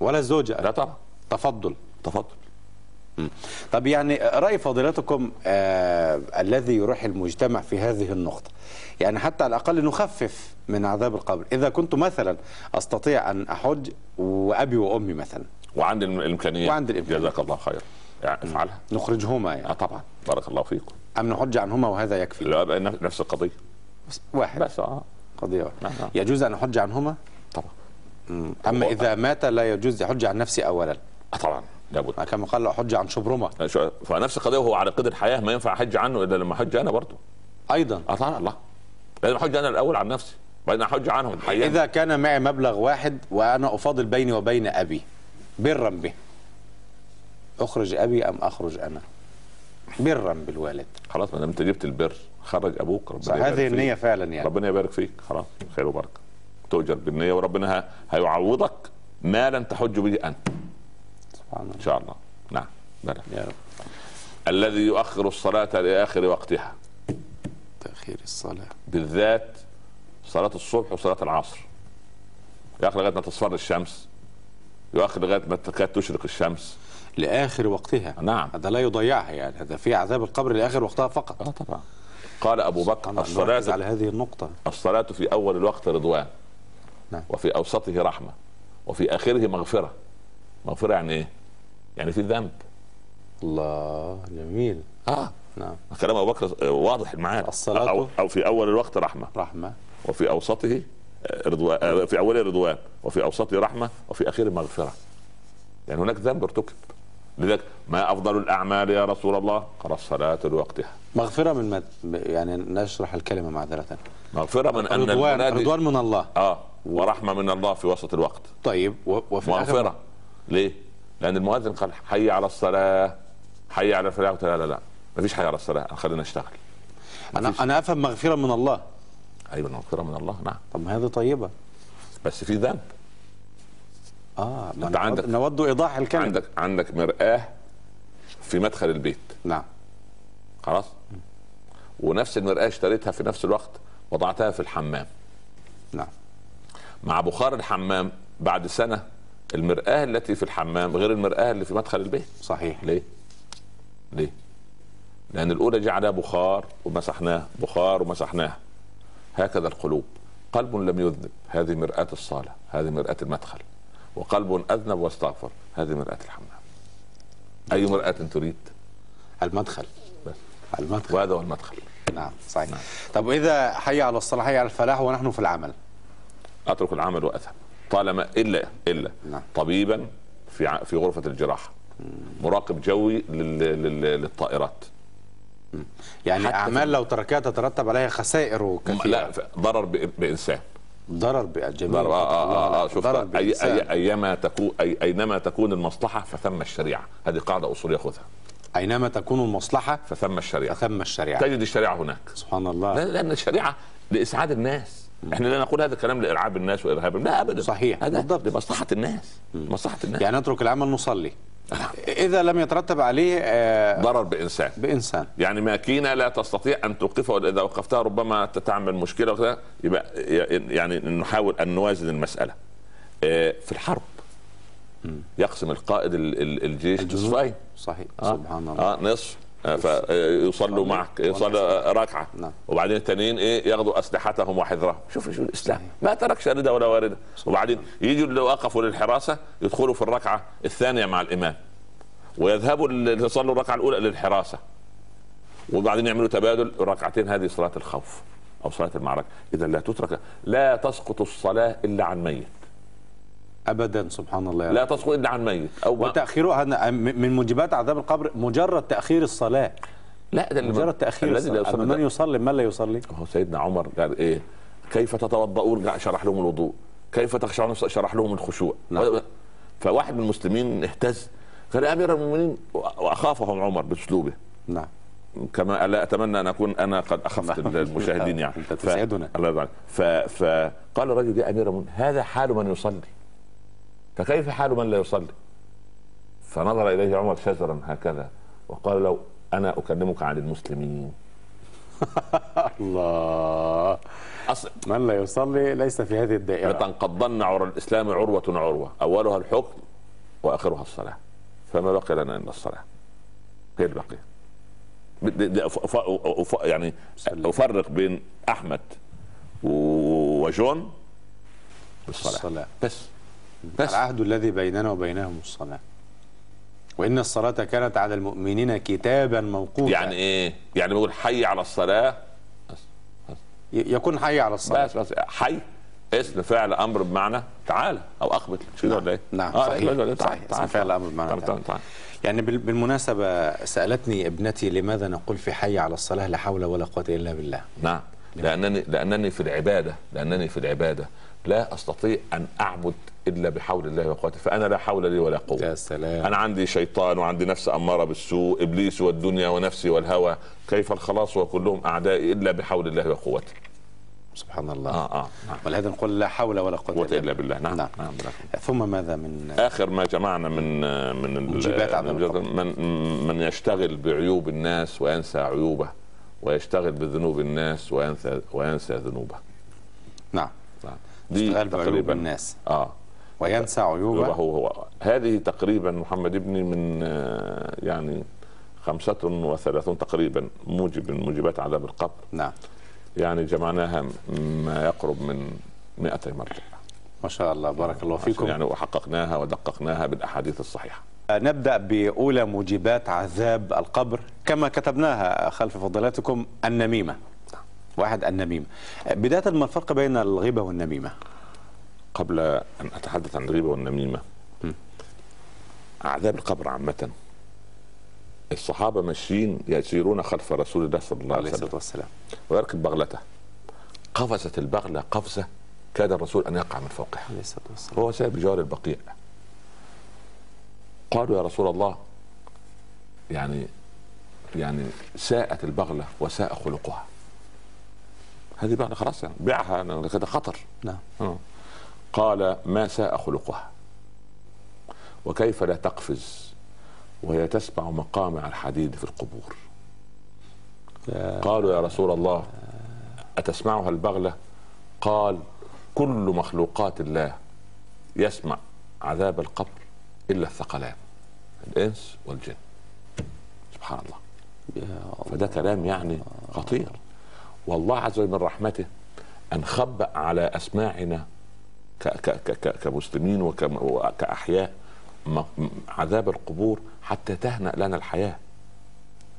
ولا الزوجه لا طبعا. تفضل. تفضل. طب يعني رأي فضيلتكم آه الذي يروح المجتمع في هذه النقطة. يعني حتى على الأقل نخفف من عذاب القبر. إذا كنت مثلا أستطيع أن أحج وأبي وأمي مثلا. وعند الم- الإمكانية. وعند الإمكانية. جزاك الله خير يعني أفعلها. نخرجهما يعني. طبعا. بارك الله فيكم. أم نحج عنهما وهذا يكفي؟ لا نفس القضية. بس واحد. بس آه. قضية واحدة. نعم. يجوز أن أحج عنهما؟ طبعا. أما إذا مات لا يجوز يحج عن نفسي أولا. آه طبعا. لابد. كما قال أحج عن شبرمة. شو- فنفس القضية وهو على قيد الحياة ما ينفع احج عنه إلا لما احج أنا برضه. أيضا. آه طبعا الله. لازم أحج أنا الأول عن نفسي بعدين أحج عنهم حيا. إذا كان معي مبلغ واحد وأنا أفاضل بيني وبين أبي برا به. أخرج أبي أم أخرج أنا؟ برا بالوالد. خلاص ما دام أنت جبت البر خرج أبوك ربنا يبارك هذه فيك. النية فعلا يعني. ربنا يبارك فيك. خلاص خير وبركة. تؤجر بالنية وربنا هيعوضك مالا تحج به أنت. إن شاء الله. نعم. بلى. يا رب. الذي يؤخر الصلاة لآخر وقتها. تأخير الصلاة. بالذات صلاة الصبح وصلاة العصر. يؤخر لغاية ما تصفر الشمس. يؤخر لغاية ما تكاد تشرق الشمس. لآخر وقتها. نعم. هذا لا يضيعها يعني. هذا في عذاب القبر لآخر وقتها فقط. آه طبعا. قال أبو بكر نركز على هذه النقطة. الصلاة في أول الوقت رضوان. نعم. وفي أوسطه رحمة. وفي آخره مغفرة. مغفرة يعني إيه؟ يعني في ذنب. الله جميل. آه. نعم. كلام أبو بكر واضح معانا الصلاة- أو, أو في أول الوقت رحمة. رحمة. وفي أوسطه رضوان آه، في أوله رضوان. وفي أوسطه رحمة. وفي اخره مغفرة. يعني هناك ذنب ارتكب. لذلك ما أفضل الأعمال يا رسول الله؟ قال الصلاة لوقتها. مغفرة من مد... يعني نشرح الكلمة معذرة. مغفرة من أن رضوان رضوان من الله. آه. ورحمة من الله في وسط الوقت. طيب و... وفي مغفرة. ليه؟ لأن المؤذن قال حي على الصلاة حي على الفلاح. قلت لا لا لا ما فيش حي على الصلاة. خلينا نشتغل. أنا أنا أفهم مغفرة من الله. أيوه مغفرة من الله. نعم. طب ما هذه طيبة. بس في ذنب. آه نود- عندك- نود إيضاح الكلمة. عندك عندك مرآة في مدخل البيت. نعم. خلاص؟ ونفس المرآة اشتريتها في نفس الوقت وضعتها في الحمام. نعم. مع بخار الحمام بعد سنة المرآة التي في الحمام غير المرآة اللي في مدخل البيت. صحيح. ليه؟ ليه؟ لأن الأولى جه عليها بخار ومسحناه بخار ومسحناه هكذا القلوب. قلب لم يذنب. هذه مرآة الصالة هذه مرآة المدخل. وقلب أذنب واستغفر. هذه مرآة الحمام. أي مرآة تريد؟ المدخل. بس. المدخل. وهذا هو المدخل. نعم صحيح. طب واذا حي على الصلاة حي على الفلاح ونحن في العمل. أترك العمل وأذهب. طالما إلا إلا نعم. طبيبا في في غرفة الجراحة. مراقب جوي لل- لل- للطائرات. يعني أعمال لو تركها تترتب عليها خسائر كثيرة. لا ضرر ب- بإنسان. ضرر بالجميع ضرر آه آه آه آه شوف ضرر أي. أي أيما تكون أي أينما تكون المصلحة فثم الشريعة. هذه قاعدة أصولية خذها أينما تكون المصلحة فثم الشريعة. فثم الشريعة. تجد الشريعة هناك. سبحان الله. لا- لأن الشريعة لإسعاد الناس. إحنا لا نقول هذا الكلام لإرعاب الناس وإرهابهم لا أبدا. صحيح، هذا بالضبط. لمصلحة الناس. مصلحة الناس. يعني نترك العمل نصلي. إذا لم يترتب عليه آه، ضرر بإنسان. بإنسان. يعني ماكينة لا تستطيع أن توقفها إذا وقفتها ربما تعمل مشكلة وكذا يبقى يعني نحاول أن نوازن المسألة. آه، في الحرب. يقسم القائد ال- ال- الجيش. نصفين. صحيح. آه. سبحان الله. آه نصف. آه، فيصلوا معك يصلي ركعه نعم. وبعدين التانيين إيه ياخذوا أسلحتهم وحذرهم. شوف شو الإسلام. ما ترك شارده ولا وارده وبعدين يجوا اللي وقفوا للحراسة يدخلوا في الركعة الثانية مع الإمام. ويذهبوا اللي يصلوا الركعة الأولى للحراسة. وبعدين يعملوا تبادل الركعتين هذه صلاة الخوف أو صلاة المعركة. اذا لا تترك لا تسقط الصلاة إلا عن ميت. ابدا سبحان الله لا تسقط إلا عن ميت. أو هن- من موجبات عذاب القبر مجرد تأخير الصلاة. لا ده مجرد تأخير الذي لا يصلي من يصلي من لا يصلي؟ هو سيدنا عمر قال إيه؟ كيف تتوضؤون؟ شرح لهم الوضوء. كيف تخشعون؟ شرح لهم الخشوع. نعم. فواحد من المسلمين اهتز. قال أمير المؤمنين وأخافهم عمر بأسلوبه. نعم. كما لا أتمنى أن اكون أنا قد أخفت المشاهدين يعني. <laughs> تسعدنا. الله يرضى. فقال الرجل يا أمير المؤمنين هذا حال من يصلي. فكيف حال من لا يصلي؟ فنظر إليه عمر شزرا هكذا وقال له أنا أكلمك عن المسلمين. <laughs> الله. أصل من لا يصلي ليس في هذه الدائرة. لتنقضن عرى الإسلام عروة عروه أولها الحكم وآخرها الصلاة. فما بقي لنا إلا الصلاة. هي أف- يعني أفرق بين أحمد و- وجون بالصلاة. الصلاة. بس. بس. العهد الذي بيننا وبينهم الصلاة. وإن الصلاة كانت على المؤمنين كتابا موقوتا. يعني إيه؟ يعني بقول حي على الصلاة؟ ي- يكون حي على الصلاة. بس بس. حي اسم فعل أمر بمعنى تعالى أو اقبل مش كده ولا إيه؟ نعم آه، صحيح. صحيح تعال- اسم فعل أمر بمعنى تعال- تعالى. تعال- تعال. يعني بال- بالمناسبة سألتني ابنتي لماذا نقول في حي على الصلاة لا حول ولا قوة إلا بالله؟ نعم. لأنني لأنني في العبادة لأنني في العبادة. لا أستطيع أن أعبد إلا بحول الله وقوته فأنا لا حول لي ولا قوة. يا سلام. أنا عندي شيطان وعندي نفس أمارة بالسوء إبليس والدنيا ونفسي والهوى. كيف الخلاص وكلهم أعدائي إلا بحول الله وقوته؟ سبحان الله. آه آه نعم. ولهذا نقول لا حول ولا قوة إلا بالله. نعم نعم. نعم, نعم. ثم ماذا من آخر ما جمعنا من من. من من يشتغل بعيوب الناس وينسى عيوبه ويشتغل بذنوب الناس وينسى وينسى ذنوبه. نعم. نعم. بعيوب تقريبا. الناس. آه. وينسى عيوبه. هو هو هذه تقريبا محمد ابني من آه، يعني خمسة وثلاثون تقريبا موجب من موجبات عذاب القبر. نعم. يعني جمعناها ما يقرب من 200 مرجع ما شاء الله بارك الله فيكم. يعني وحققناها ودققناها بالأحاديث الصحيحة. نبدأ بأولى موجبات عذاب القبر. كما كتبناها خلف فضيلتكم النميمة. واحد النميمة. بداية ما الفرق بين الغيبة والنميمة. قبل أن أتحدث عن الغيبة والنميمة. م. عذاب القبر عامة. الصحابة ماشيين يسيرون خلف رسول الله صلى الله عليه وسلم. والسلام. ويركب بغلته قفزت البغلة قفزة كاد الرسول أن يقع من فوقها. عليه الصلاة والسلام. هو سائر بجوار البقيع. قالوا يا رسول الله يعني يعني ساءت البغلة وساء خلقها. هذه بغله خلاص يعني. بيعها أنا كده خطر. نعم. آه. قال ما ساء خلقها وكيف لا تقفز وهي تسمع مقامع الحديد في القبور. قالوا يا رسول الله أتسمعها البغلة؟ قال كل مخلوقات الله يسمع عذاب القبر إلا الثقلان الإنس والجن. سبحان الله. فده كلام يعني خطير. والله عز وجل من رحمته أن خبأ على أسماعنا كمسلمين وكأحياء عذاب القبور حتى تهنأ لنا الحياة.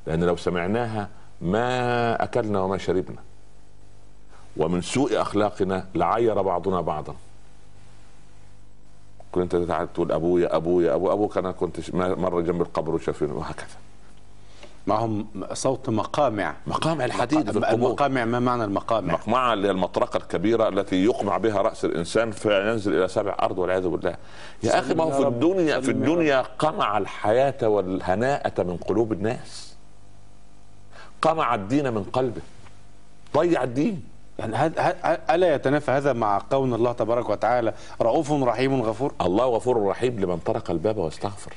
لأن لو سمعناها ما أكلنا وما شربنا. ومن سوء أخلاقنا لعير بعضنا بعضا. كنت تقول أبويا أبويا ابو أبوك أنا كنت مرة جنب القبر وشافيني وهكذا. معهم صوت مقامع. مقامع الحديد في القبور. المقامع ما معنى المقامع؟ مقمعة اللي هي المطرقة الكبيرة التي يقمع بها رأس الإنسان فينزل إلى سبع أرض والعياذ بالله. يا أخي ما هو في. الدنيا في الدنيا قمع الحياة والهناءة من قلوب الناس. قمع الدين من قلبه. ضيع الدين. يعني هذا- ألا يتنافى هذا مع قول الله تبارك وتعالى رؤوف رحيم غفور؟ الله غفور رحيم لمن طرق الباب واستغفر.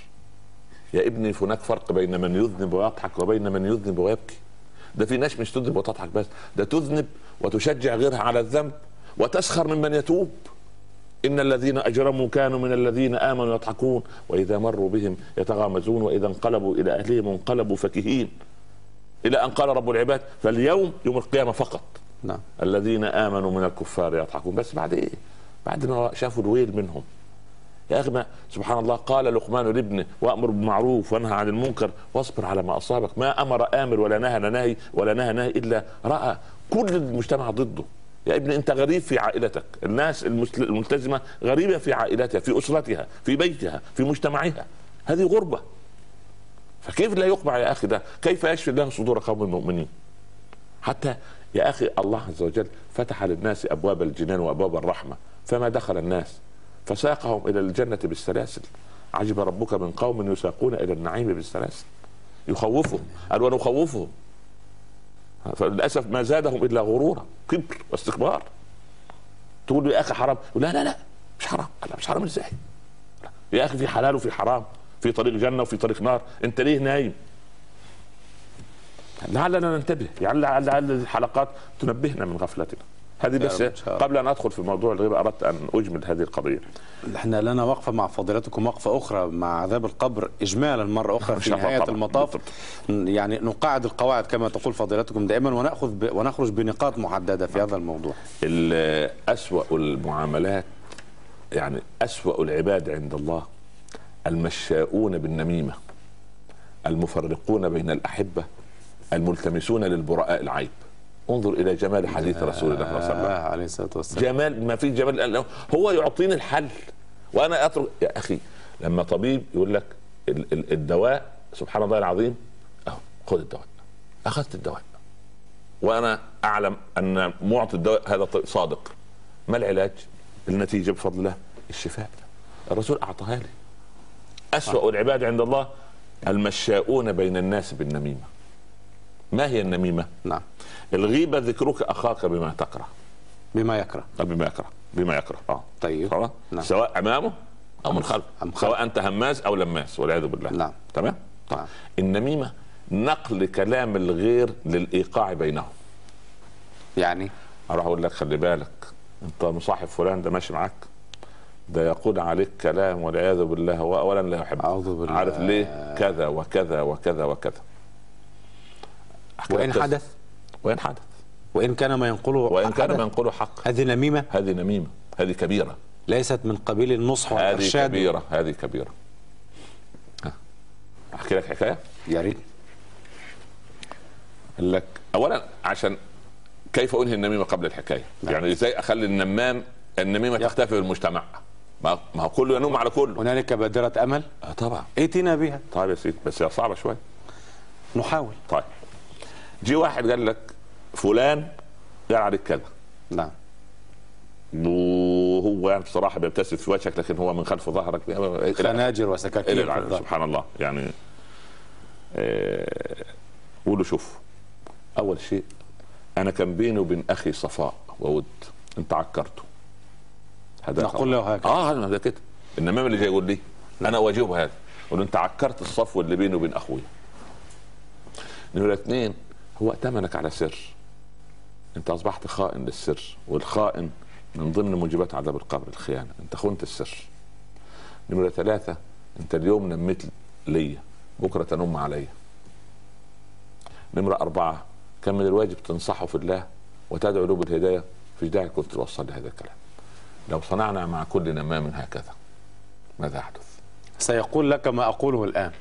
يا ابني هناك فرق بين من يذنب ويضحك وبين من يذنب ويبكي. ده في ناس مش تذنب وتضحك بس ده تذنب وتشجع غيرها على الذنب وتسخر ممن يتوب. إن الذين أجرموا كانوا من الذين آمنوا يضحكون وإذا مروا بهم يتغامزون وإذا انقلبوا إلى أهلهم انقلبوا فكهين. إلى أن قال رب العباد فاليوم يوم القيامة فقط. نعم. الذين آمنوا من الكفار يضحكون. بس بعد إيه؟ بعد ما شافوا الويل منهم. يا أخي ما سبحان الله قال لقمان لابنه وأمر بالمعروف وأنهى عن المنكر واصبر على ما أصابك. ما أمر آمر ولا نهى ناهي ولا نهى ناهي إلا رأى كل المجتمع ضده. يا ابني أنت غريب في عائلتك. الناس الملتزمة غريبة في عائلتها في أسرتها في بيتها في مجتمعها. هذه غربة. فكيف لا يقمع يا أخي ده؟ كيف يشفي الله صدور قوم المؤمنين؟ حتى يا أخي الله عز وجل فتح للناس أبواب الجنان وأبواب الرحمة فما دخل الناس؟ فساقهم إلى الجنة بالسلاسل. عجب ربك من قوم يساقون إلى النعيم بالسلاسل. يخوفهم قال ونخوفهم فللأسف ما زادهم إلا غرورا كبر واستكبار. تقول له يا أخي حرام. لا لا لا مش حرام. لا مش حرام إزاي. يا أخي في حلال وفي حرام. في طريق جنة وفي طريق نار. أنت ليه نايم؟ لعلنا ننتبه. يعني لعل الحلقات تنبهنا من غفلتنا. هذه بس. قبل أن أدخل في موضوع الغيبة أردت أن اجمل هذه القضية إحنا لنا وقفه مع فضيلتكم وقفة أخرى مع عذاب القبر اجمالا مرة أخرى في نهاية طبعاً. المطاف بالضبط. يعني نقاعد القواعد كما تقول فضيلتكم دائما ونأخذ ب... ونخرج بنقاط محددة في هذا الموضوع ال- أسوأ المعاملات يعني أسوأ العباد عند الله المشاؤون بالنميمة المفرقون بين الأحبة الملتمسون للبراء العيب انظر إلى جمال حديث رسول الله صلى الله عليه وسلم. آه عليه الصلاة والسلام. جمال ما في جمال هو يعطيني الحل. وأنا أترك يا أخي لما طبيب يقول لك ال- ال- الدواء سبحان الله العظيم أهو خذ الدواء. أخذت الدواء. وأنا أعلم أن معطي الدواء هذا صادق. ما العلاج؟ النتيجة بفضل الله الشفاء. الرسول أعطاها لي. أسوأ العباد عند الله المشاؤون بين الناس بالنميمة. ما هي النميمة؟ نعم. الغيبة ذكرك أخاك بما تكره. بما يكره. بما يكره. بما يكره. آه طيب. خلاص؟ نعم. سواء أمامه أو من خلفه. سواء أنت هماز أو لماس والعياذ بالله. نعم. تمام؟ نعم. النميمة نقل كلام الغير للإيقاع بينهم. يعني؟ أروح أقول لك خلي بالك أنت مصاحب فلان ده ماشي معاك. ده يقول عليك كلام والعياذ بالله هو اولا لا يحب أعوذ بالله. عارف ليه؟ كذا وكذا وكذا وكذا. أحكي قصة. حدث. وإن حدث. وإن كان ما ينقله وإن كان. ما ينقله حق. هذه نميمة. هذه نميمة. هذه كبيرة. ليست من قبيل النصح هذه والإرشاد. كبيرة. هذه كبيرة. ها. أحكي لك حكاية؟ يا ريت. قال لك اولا عشان كيف أنهي النميمة قبل الحكاية؟ نعم. يعني إزاي أخلي النمام النميمة تختفي في المجتمع؟ ما ما هو كله ينوم على كله. هنالك بادرة أمل؟ آه طبعا. ائتنا بها. طيب يا سيدي بس هي صعبة شوية نحاول. طيب. جه واحد قال لك فلان قال عليك كذا. نعم. وهو يعني بصراحة بيبتسم في وجهك لكن هو من خلف ظهرك. خناجر وسكاكين. سبحان الله. يعني آه، قولوا شوف. أول شيء أنا كان بيني وبين أخي صفاء وود أنت عكرته. هذا نقول له هكذا. آه هذا كده. النمام اللي جاي يقول لي أنا اواجهه هذا. أقول أنت عكرت الصفو اللي بيني وبين اخويا نمرة اثنين هو ائتمنك على سر. انت اصبحت خائن للسر والخائن من ضمن موجبات عذاب القبر الخيانة. انت خنت السر. نمرة ثلاثة انت اليوم نميت ليا. بكرة تنم عليا. نمرة أربعة كان من الواجب تنصحه في الله وتدعو له بالهداية؟ في داعي كنت توصل لهذا الكلام. لو صنعنا مع كل نمام هكذا ماذا يحدث سيقول لك ما أقوله الآن.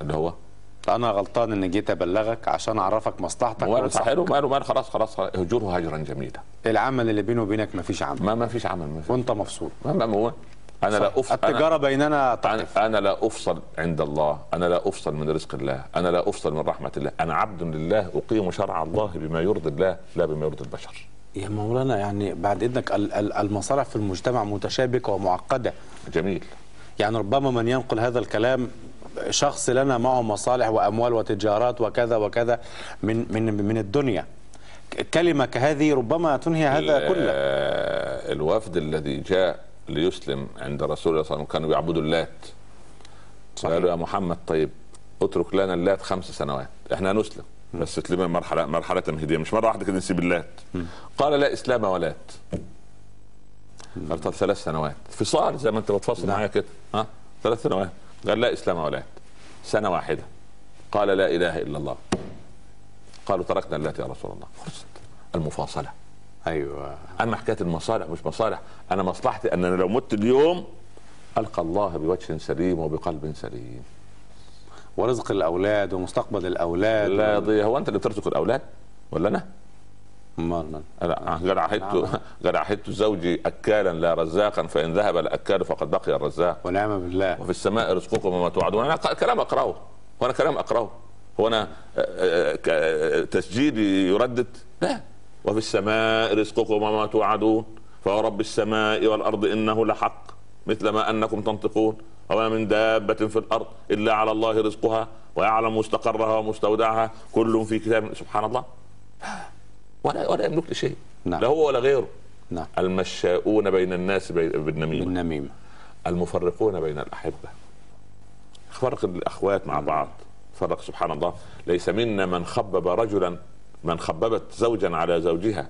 اللي هو؟ أنا غلطان إني جيت أبلغك عشان أعرفك مصلحتك وأنصحك. ماله ماله ماله خلاص خلاص اهجره هجرا جميلا العمل اللي بيني وبينك مفيش عمل. ما ما فيش عمل ما فيش. وأنت مبسوط ما ما هو أنا لا أف... أنا... التجارة بيننا أنا, أنا لا أفصل عند الله. أنا لا أفصل من رزق الله. أنا لا أفصل من رحمة الله. أنا عبد لله أقيم شرع الله بما يرضي الله لا بما يرضي البشر. يا مولانا يعني بعد إذنك ال- ال- المصالح في المجتمع متشابكة ومعقدة. جميل. يعني ربما من ينقل هذا الكلام شخص لنا معه مصالح وأموال وتجارات وكذا وكذا من من من الدنيا. كلمة كهذه ربما تنهي هذا كله. الوفد الذي جاء ليسلم عند رسول الله صلى الله عليه وسلم كانوا يعبدوا اللات. صحيح. قالوا يا محمد طيب اترك لنا اللات خمس سنوات. إحنا هنسلم بس تسليم مرحله مرحلة تمهيديه مش مرة واحدة كده نسيب اللات. قال لا إسلام ولات. قال ثلاث سنوات. فصال زي ما أنت بتفصل معايا كده. ها؟ ثلاث سنوات. قال لا إسلام ولات سنة واحدة. قال لا إله إلا الله. قالوا تركنا اللات يا رسول الله. خلصت المفاصلة. أيوه. اما حكايه المصالح مش مصالح. أنا مصلحتي ان أنا لو مت اليوم ألقى الله بوجه سليم وبقلب سليم. ورزق الأولاد ومستقبل الأولاد. لا يضيع هو أنت اللي بترزق الأولاد ولا أنا؟ أنا قد عهدت زوجي أكالا لا رزاقا فإن ذهب الأكال فقد بقي الرزاق. ونعم بالله. وفي السماء رزقكم وما توعدون. أنا كلام أقرأه. وأنا كلام أقرأه. هو أنا آه، آه، آه، تسجيلي يردد؟ لا. وفي السماء رزقكم وما توعدون. فورب السماء والأرض إنه لحق مثل ما أنكم تنطقون. وما من دابة في الأرض إلا على الله رزقها ويعلم مستقرها ومستودعها. كل في كتاب سبحان الله. ولا ولا يملك لشيء. نعم. لا هو ولا غيره. نعم. المشاؤون بين الناس بالنميمة. بالنميمة. المفرقون بين الأحبة. فرق الأخوات مع بعض. فرق سبحان الله. ليس منا من خبب رجلا من خببت زوجا على زوجها.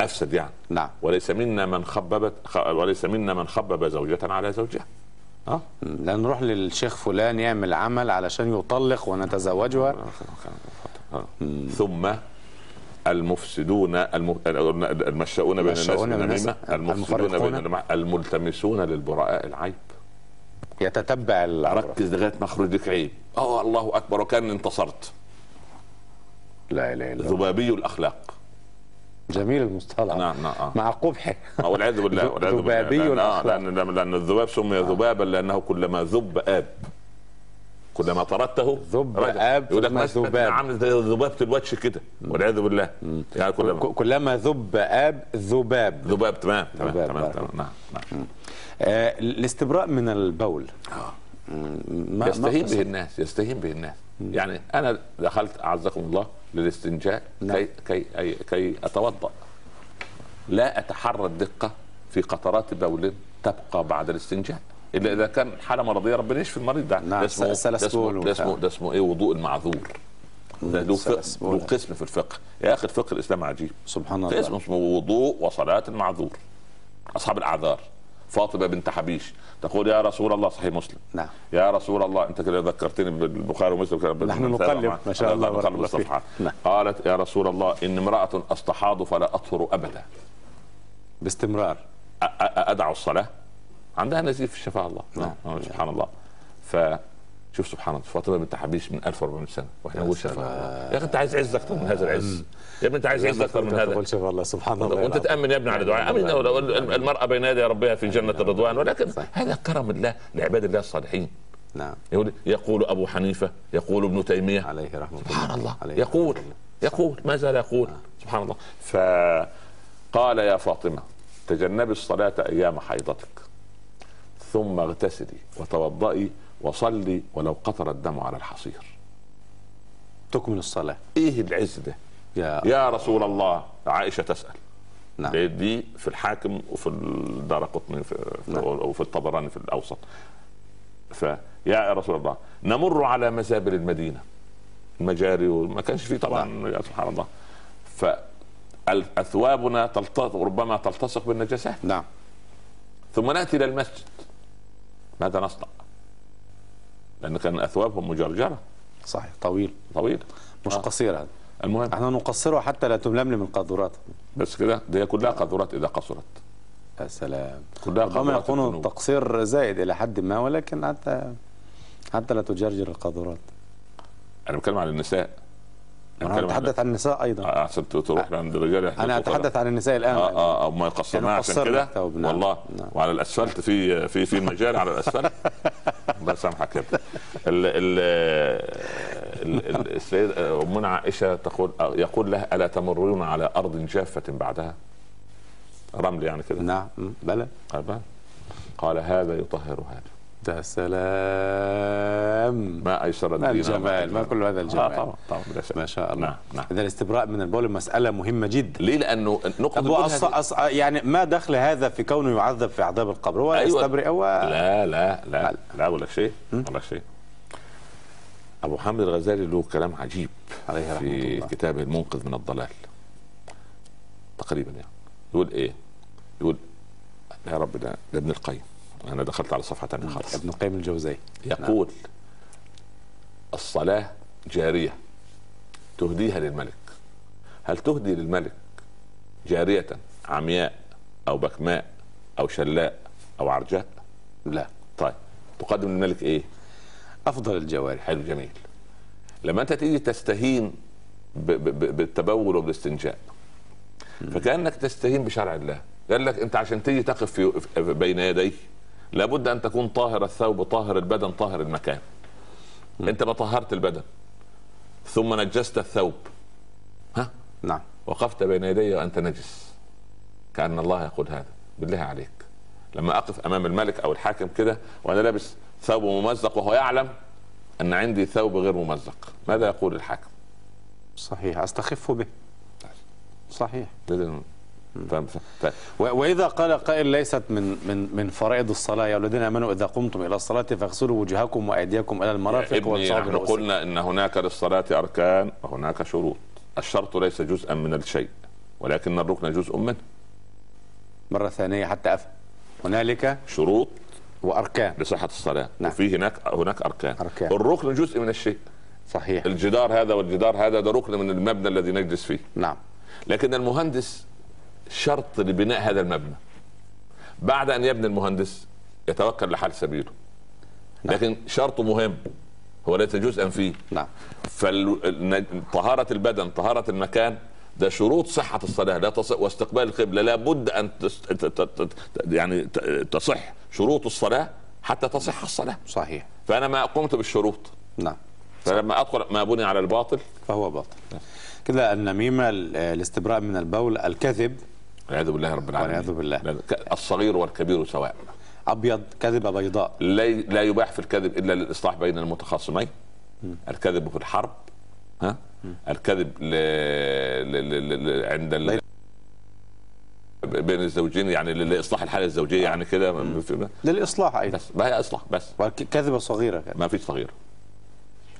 أفسد يعني. نعم. وليس منا من خببت خ- وليس منا من خبب زوجة على زوجها. آه؟ لا نروح للشيخ فلان يعمل عمل علشان يطلق ونتزوجها. آه. ثم المفسدون الم- المشاؤون بين الناس بالنميمة المفسدون بين. النميمة، الملتمسون للبراء العيب. يتتبع ركز لغاية ما اخرج لك عيب. آه الله أكبر وكأن انتصرت. لا إله إلا الله. ذبابي الأخلاق. جميل المصطلح. نعم نعم آه. مع قبحه. والعياذ بالله والعياذ بالله. ذبابي الأخلاق. لأن لأن الذباب سمي ذبابا لأنه كلما ذب آب. كلما طردته ذب رجع. آب يقول لك ذباب. عامل زي ذبابة الوجه كده. والعياذ بالله. يعني كلما. كلما ذب أب ذباب. ذباب. تمام. تمام. ذباب، تمام. تمام. نعم. نعم. آه الاستبراء من البول. ما يستهين به الناس يستهين به الناس. يعني أنا دخلت أعزكم الله للاستنجاء نعم. كي كي أي- كي أتوضأ. لا أتحرى الدقة في قطرات بول تبقى بعد الاستنجاء. إلا إذا كان حالة مرضية ربنا يشفي المريض ده. نعم، ده اسمه ده اسمه, ده اسمه, ده اسمه إيه؟ وضوء المعذور. ده له قسم في الفقه. يا أخي الفقه الاسلامي عجيب. سبحان في اسمه الله. اسمه وضوء وصلاة المعذور. أصحاب الأعذار. فاطمة بنت حبيش تقول يا رسول الله صحيح مسلم. نعم. يا رسول الله أنت كده ذكرتني بالبخاري ومسلم. نحن نقلب ما شاء الله نقلب الله. الصفحات نعم. قالت يا رسول الله إن امرأة أستحاض فلا أطهر أبدا. باستمرار. أ- أ- ادع الصلاة. عندها نزيف في شفاء الله. نعم. آه، سبحان الله. ف شوف سبحان الله فاطمه بنت حبيش من 1400 سنة وإحنا نقول شفاء. الله. يا أخي أنت عايز عز أكثر من هذا العز. يا ابني أنت عايز عز أكثر من هذا. تقول شوف الله سبحان الله. وأنت. تأمن يا ابني على دعاء أمن لو المرأة بين يدي ربها في جنة الرضوان ولكن هذا كرم الله لعباد الله الصالحين. نعم. يقول يقول أبو حنيفة يقول ابن تيمية. عليه رحمة الله. سبحان الله. يقول يقول ما زال يقول. سبحان الله. فقال يا فاطمة تجنبي الصلاة أيام حيضتك. ثم اغتسلي وتوضئي وصلي ولو قطر الدم على الحصير. تكمل الصلاة. إيه العز ده يا يا رسول الله عائشة تسأل. نعم. دي- في الحاكم وفي الدار قطني في نعم. وفي الطبراني في الأوسط. فيا رسول الله نمر على مزابل المدينة. المجاري وما كانش فيه طبعا يا سبحان الله. فاثوابنا تلتصق ربما تلتصق بالنجاسات. نعم. ثم نأتي إلى المسجد. ماذا نصنع؟ لأن كان أثوابهم مجرجرة. صحيح طويل. طويله مش آه. قصير هذا. المهم. إحنا نقصره حتى لا تململم القاذورات بس كده دي كلها قاذورات إذا قصرت. يا سلام. كلها ربما يكون. التقصير زائد إلى حد ما ولكن حتى حتى لا تجرجر القاذورات. أنا بتكلم عن النساء. أنا أتحدث عن النساء أيضا. آه، عشان تروح عند الرجال أنا أتحدث عن النساء الآن. آه آه, آه ما يقصرناها يعني عشان كده؟ نعم. والله. نعم. وعلى الأسفلت في في في مجال على الاسفلت الله يسامحك يا ابني. ال ال ال- ال- السيدة امنا عائشة تقول يقول لها ألا تمرون على أرض جافة بعدها؟ رمل يعني كده. نعم. م، بلى. قال بلى. قال هذا يطهر هذا يا سلام. ما أيسر ما الدين الجمال ما كل هذا آه الجمال. طبعا طبعا بلا شك. ما شاء الله. نعم نعم. إذا الاستبراء من البول مسألة مهمة جدا. ليه؟ لأنه نقطة هو أص... أص... يعني ما دخل هذا في كونه يعذب في عذاب القبر؟ هو أيوة. يستبرئ هو لا لا لا. لا. لا ولا شيء ولا شيء. أبو حامد الغزالي له كلام عجيب عليه رحمة في الله. كتابه المنقذ من الضلال. تقريبا يعني. يقول إيه؟ يقول يا رب ده ابن القيم. أنا دخلت على صفحة ثانية خالص ابن قيم الجوزي. يقول الصلاة جارية. تهديها للملك. هل تهدي للملك جارية عمياء أو بكماء أو شلاء أو عرجاء؟ لا. طيب تقدم للملك إيه؟ أفضل الجوارح حلو جميل. لما أنت تيجي تستهين ب- ب- ب- بالتبول وبالاستنجاء فكأنك تستهين بشرع الله. قال لك أنت عشان تيجي تقف في- بين يديه لابد أن تكون طاهر الثوب طاهر البدن طاهر المكان. أنت ما طهرت البدن ثم نجست الثوب. ها؟ نعم. وقفت بين يدي وأنت نجس. كأن الله يقول هذا. بالله عليك. لما أقف أمام الملك أو الحاكم كده وأنا لابس ثوب ممزق وهو يعلم أن عندي ثوب غير ممزق ماذا يقول الحاكم؟ صحيح. أستخف به. صحيح. لازم فاهم ف- و- وإذا قال قائل ليست من من من فرائض الصلاة يا الذين آمنوا إذا قمتم إلى الصلاة فاغسلوا وجوهكم وأيديكم إلى المرافق وامسحوا نحن. قلنا إن هناك للصلاة أركان وهناك شروط. الشرط ليس جزءا من الشيء ولكن الركن جزء منه. مرة ثانية حتى افهم هنالك شروط وأركان. لصحة الصلاة نعم. وفي هناك هناك أركان. أركان. الركن جزء من الشيء. صحيح. الجدار هذا والجدار هذا ده ركن من المبنى الذي نجلس فيه. نعم. لكن المهندس شرط لبناء هذا المبنى. بعد أن يبني المهندس يتوكل لحال سبيله. لكن شرطه مهم. هو ليس جزءا فيه. نعم. فطهارة البدن طهارة المكان ده شروط صحة الصلاة لا تصح واستقبال القبلة. لابد أن تس... ت... ت... ت... يعني ت... تصح شروط الصلاة حتى تصح الصلاة. صحيح. فأنا ما قمت بالشروط. نعم. فلما أدخل ما بني على الباطل. فهو باطل. كده النميمة ال- الاستبراء من البول الكذب والعياذ بالله رب العالمين. والعياذ بالله. الصغير والكبير سواء. أبيض كذبة بيضاء. لا لا يباح في الكذب إلا للإصلاح بين المتخاصمين. الكذب في الحرب ها؟ الكذب ل... ل... ل... ل... عند ال... بين الزوجين يعني لإصلاح الحاله الزوجية يعني كده. للإصلاح أيضا. بس ما هي إصلاح بس. كذبة صغيرة كده. ما فيش صغير.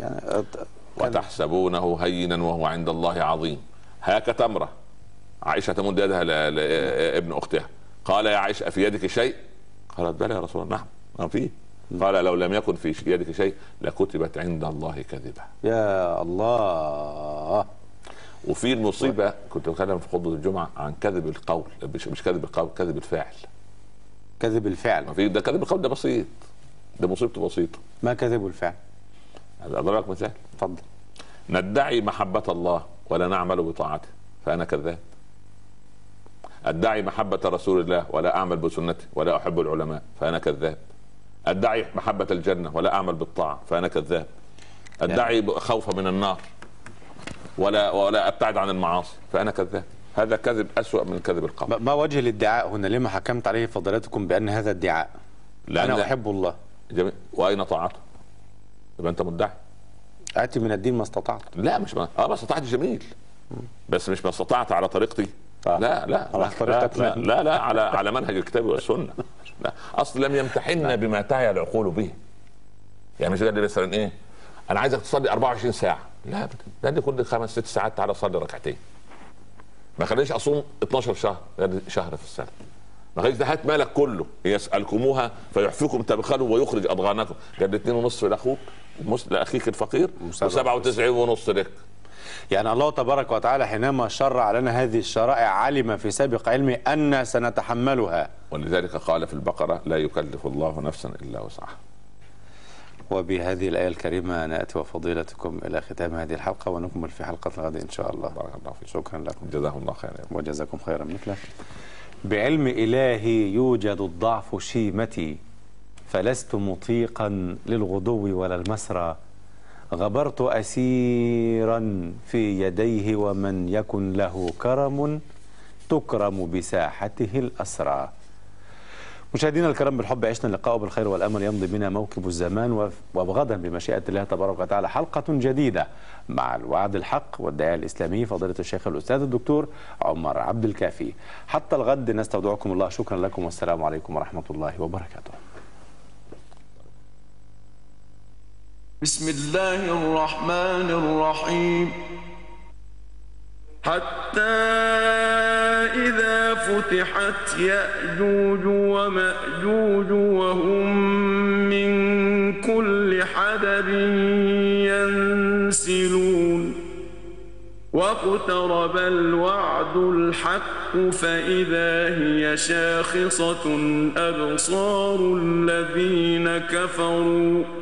يعني أت-. وتحسبونه هينا وهو عند الله عظيم. هاك تمره عائشة تمد يدها لابن أختها. قال يا عائشة في يدك شيء؟ قالت بلى يا رسول الله نعم ما في. قال لو لم يكن في يدك شيء لكتبت عند الله كذبه يا الله. وفي المصيبه كنت بتكلم في خطبة الجمعة عن كذب القول مش مش كذب القول كذب الفعل. كذب الفعل. ما في ده كذب القول ده بسيط. ده مصيبته بسيطة. ما كذب الفعل؟ اضرب لك مثال؟ اتفضل ندعي محبة الله ولا نعمل بطاعته فأنا كذاب. أدعي محبة رسول الله ولا أعمل بسنته ولا أحب العلماء فأنا كذاب. أدعي محبة الجنة ولا أعمل بالطاعة فأنا كذاب. أدعي خوفا من النار ولا ولا أبتعد عن المعاصي فأنا كذاب. هذا كذب أسوأ من كذب القول ما- وجه الادعاء هنا؟ لما حكمت عليه فضيلتكم بأن هذا ادعاء لأن أنا أحب الله. جميل. وأين طاعته؟ يبقى أنت مدعي. آتي من الدين ما استطعت. لا مش ما. آه ما استطعت جميل. بس مش ما استطعت على طريقتي. آه. لا لا على لا طريقتك لا, لا. لا, على على منهج الكتاب والسنة. لا أصل لم يمتحنا بما تعي العقول به. يعني مش قال لي مثلا إيه؟ أنا عايزك تصلي 24 ساعة. لا ده لي كل خمس ست ساعات تعالى صلي ركعتين. ما خلينيش أصوم 12 شهر شهر في السنة. ما خلينيش ده هات مالك كله. يسألكموها فيحفيكم تبخلوا ويخرج أضغانكم. قال 2 ونص لأخوك لأخيك الفقير و97 ونص لك. يعني الله تبارك وتعالى حينما شرع لنا هذه الشرائع علم في سابق علمه أن سنتحملها. ولذلك قال في البقرة لا يكلف الله نفسا إلا وسعها. وبهذه الآية الكريمة نأتي وفضيلتكم إلى ختام هذه الحلقة ونكمل في حلقة الغد إن شاء الله. بارك الله فيك. شكرا لكم. جزاهم الله خيرا. وجزاكم خيرا مثله. بعلم إلهي يوجد الضعف شيمتي فلست مطيقا للغدو ولا المسرى. غبرت أسيرا في يديه ومن يكن له كرم تكرم بساحته الأسرى. مشاهدينا الكرام بالحب عشنا اللقاء بالخير والأمل يمضي بنا موكب الزمان وبغدا بمشيئة الله تبارك وتعالى حلقة جديدة مع الوعد الحق والدعاء الإسلامي فضيلة الشيخ الأستاذ الدكتور عمر عبد الكافي. حتى الغد نستودعكم الله شكرا لكم والسلام عليكم ورحمة الله وبركاته. بسم الله الرحمن الرحيم. حتى إذا فتحت يأجوج ومأجوج وهم من كل حدب ينسلون. واقترب الوعد الحق فإذا هي شاخصة أبصار الذين كفروا.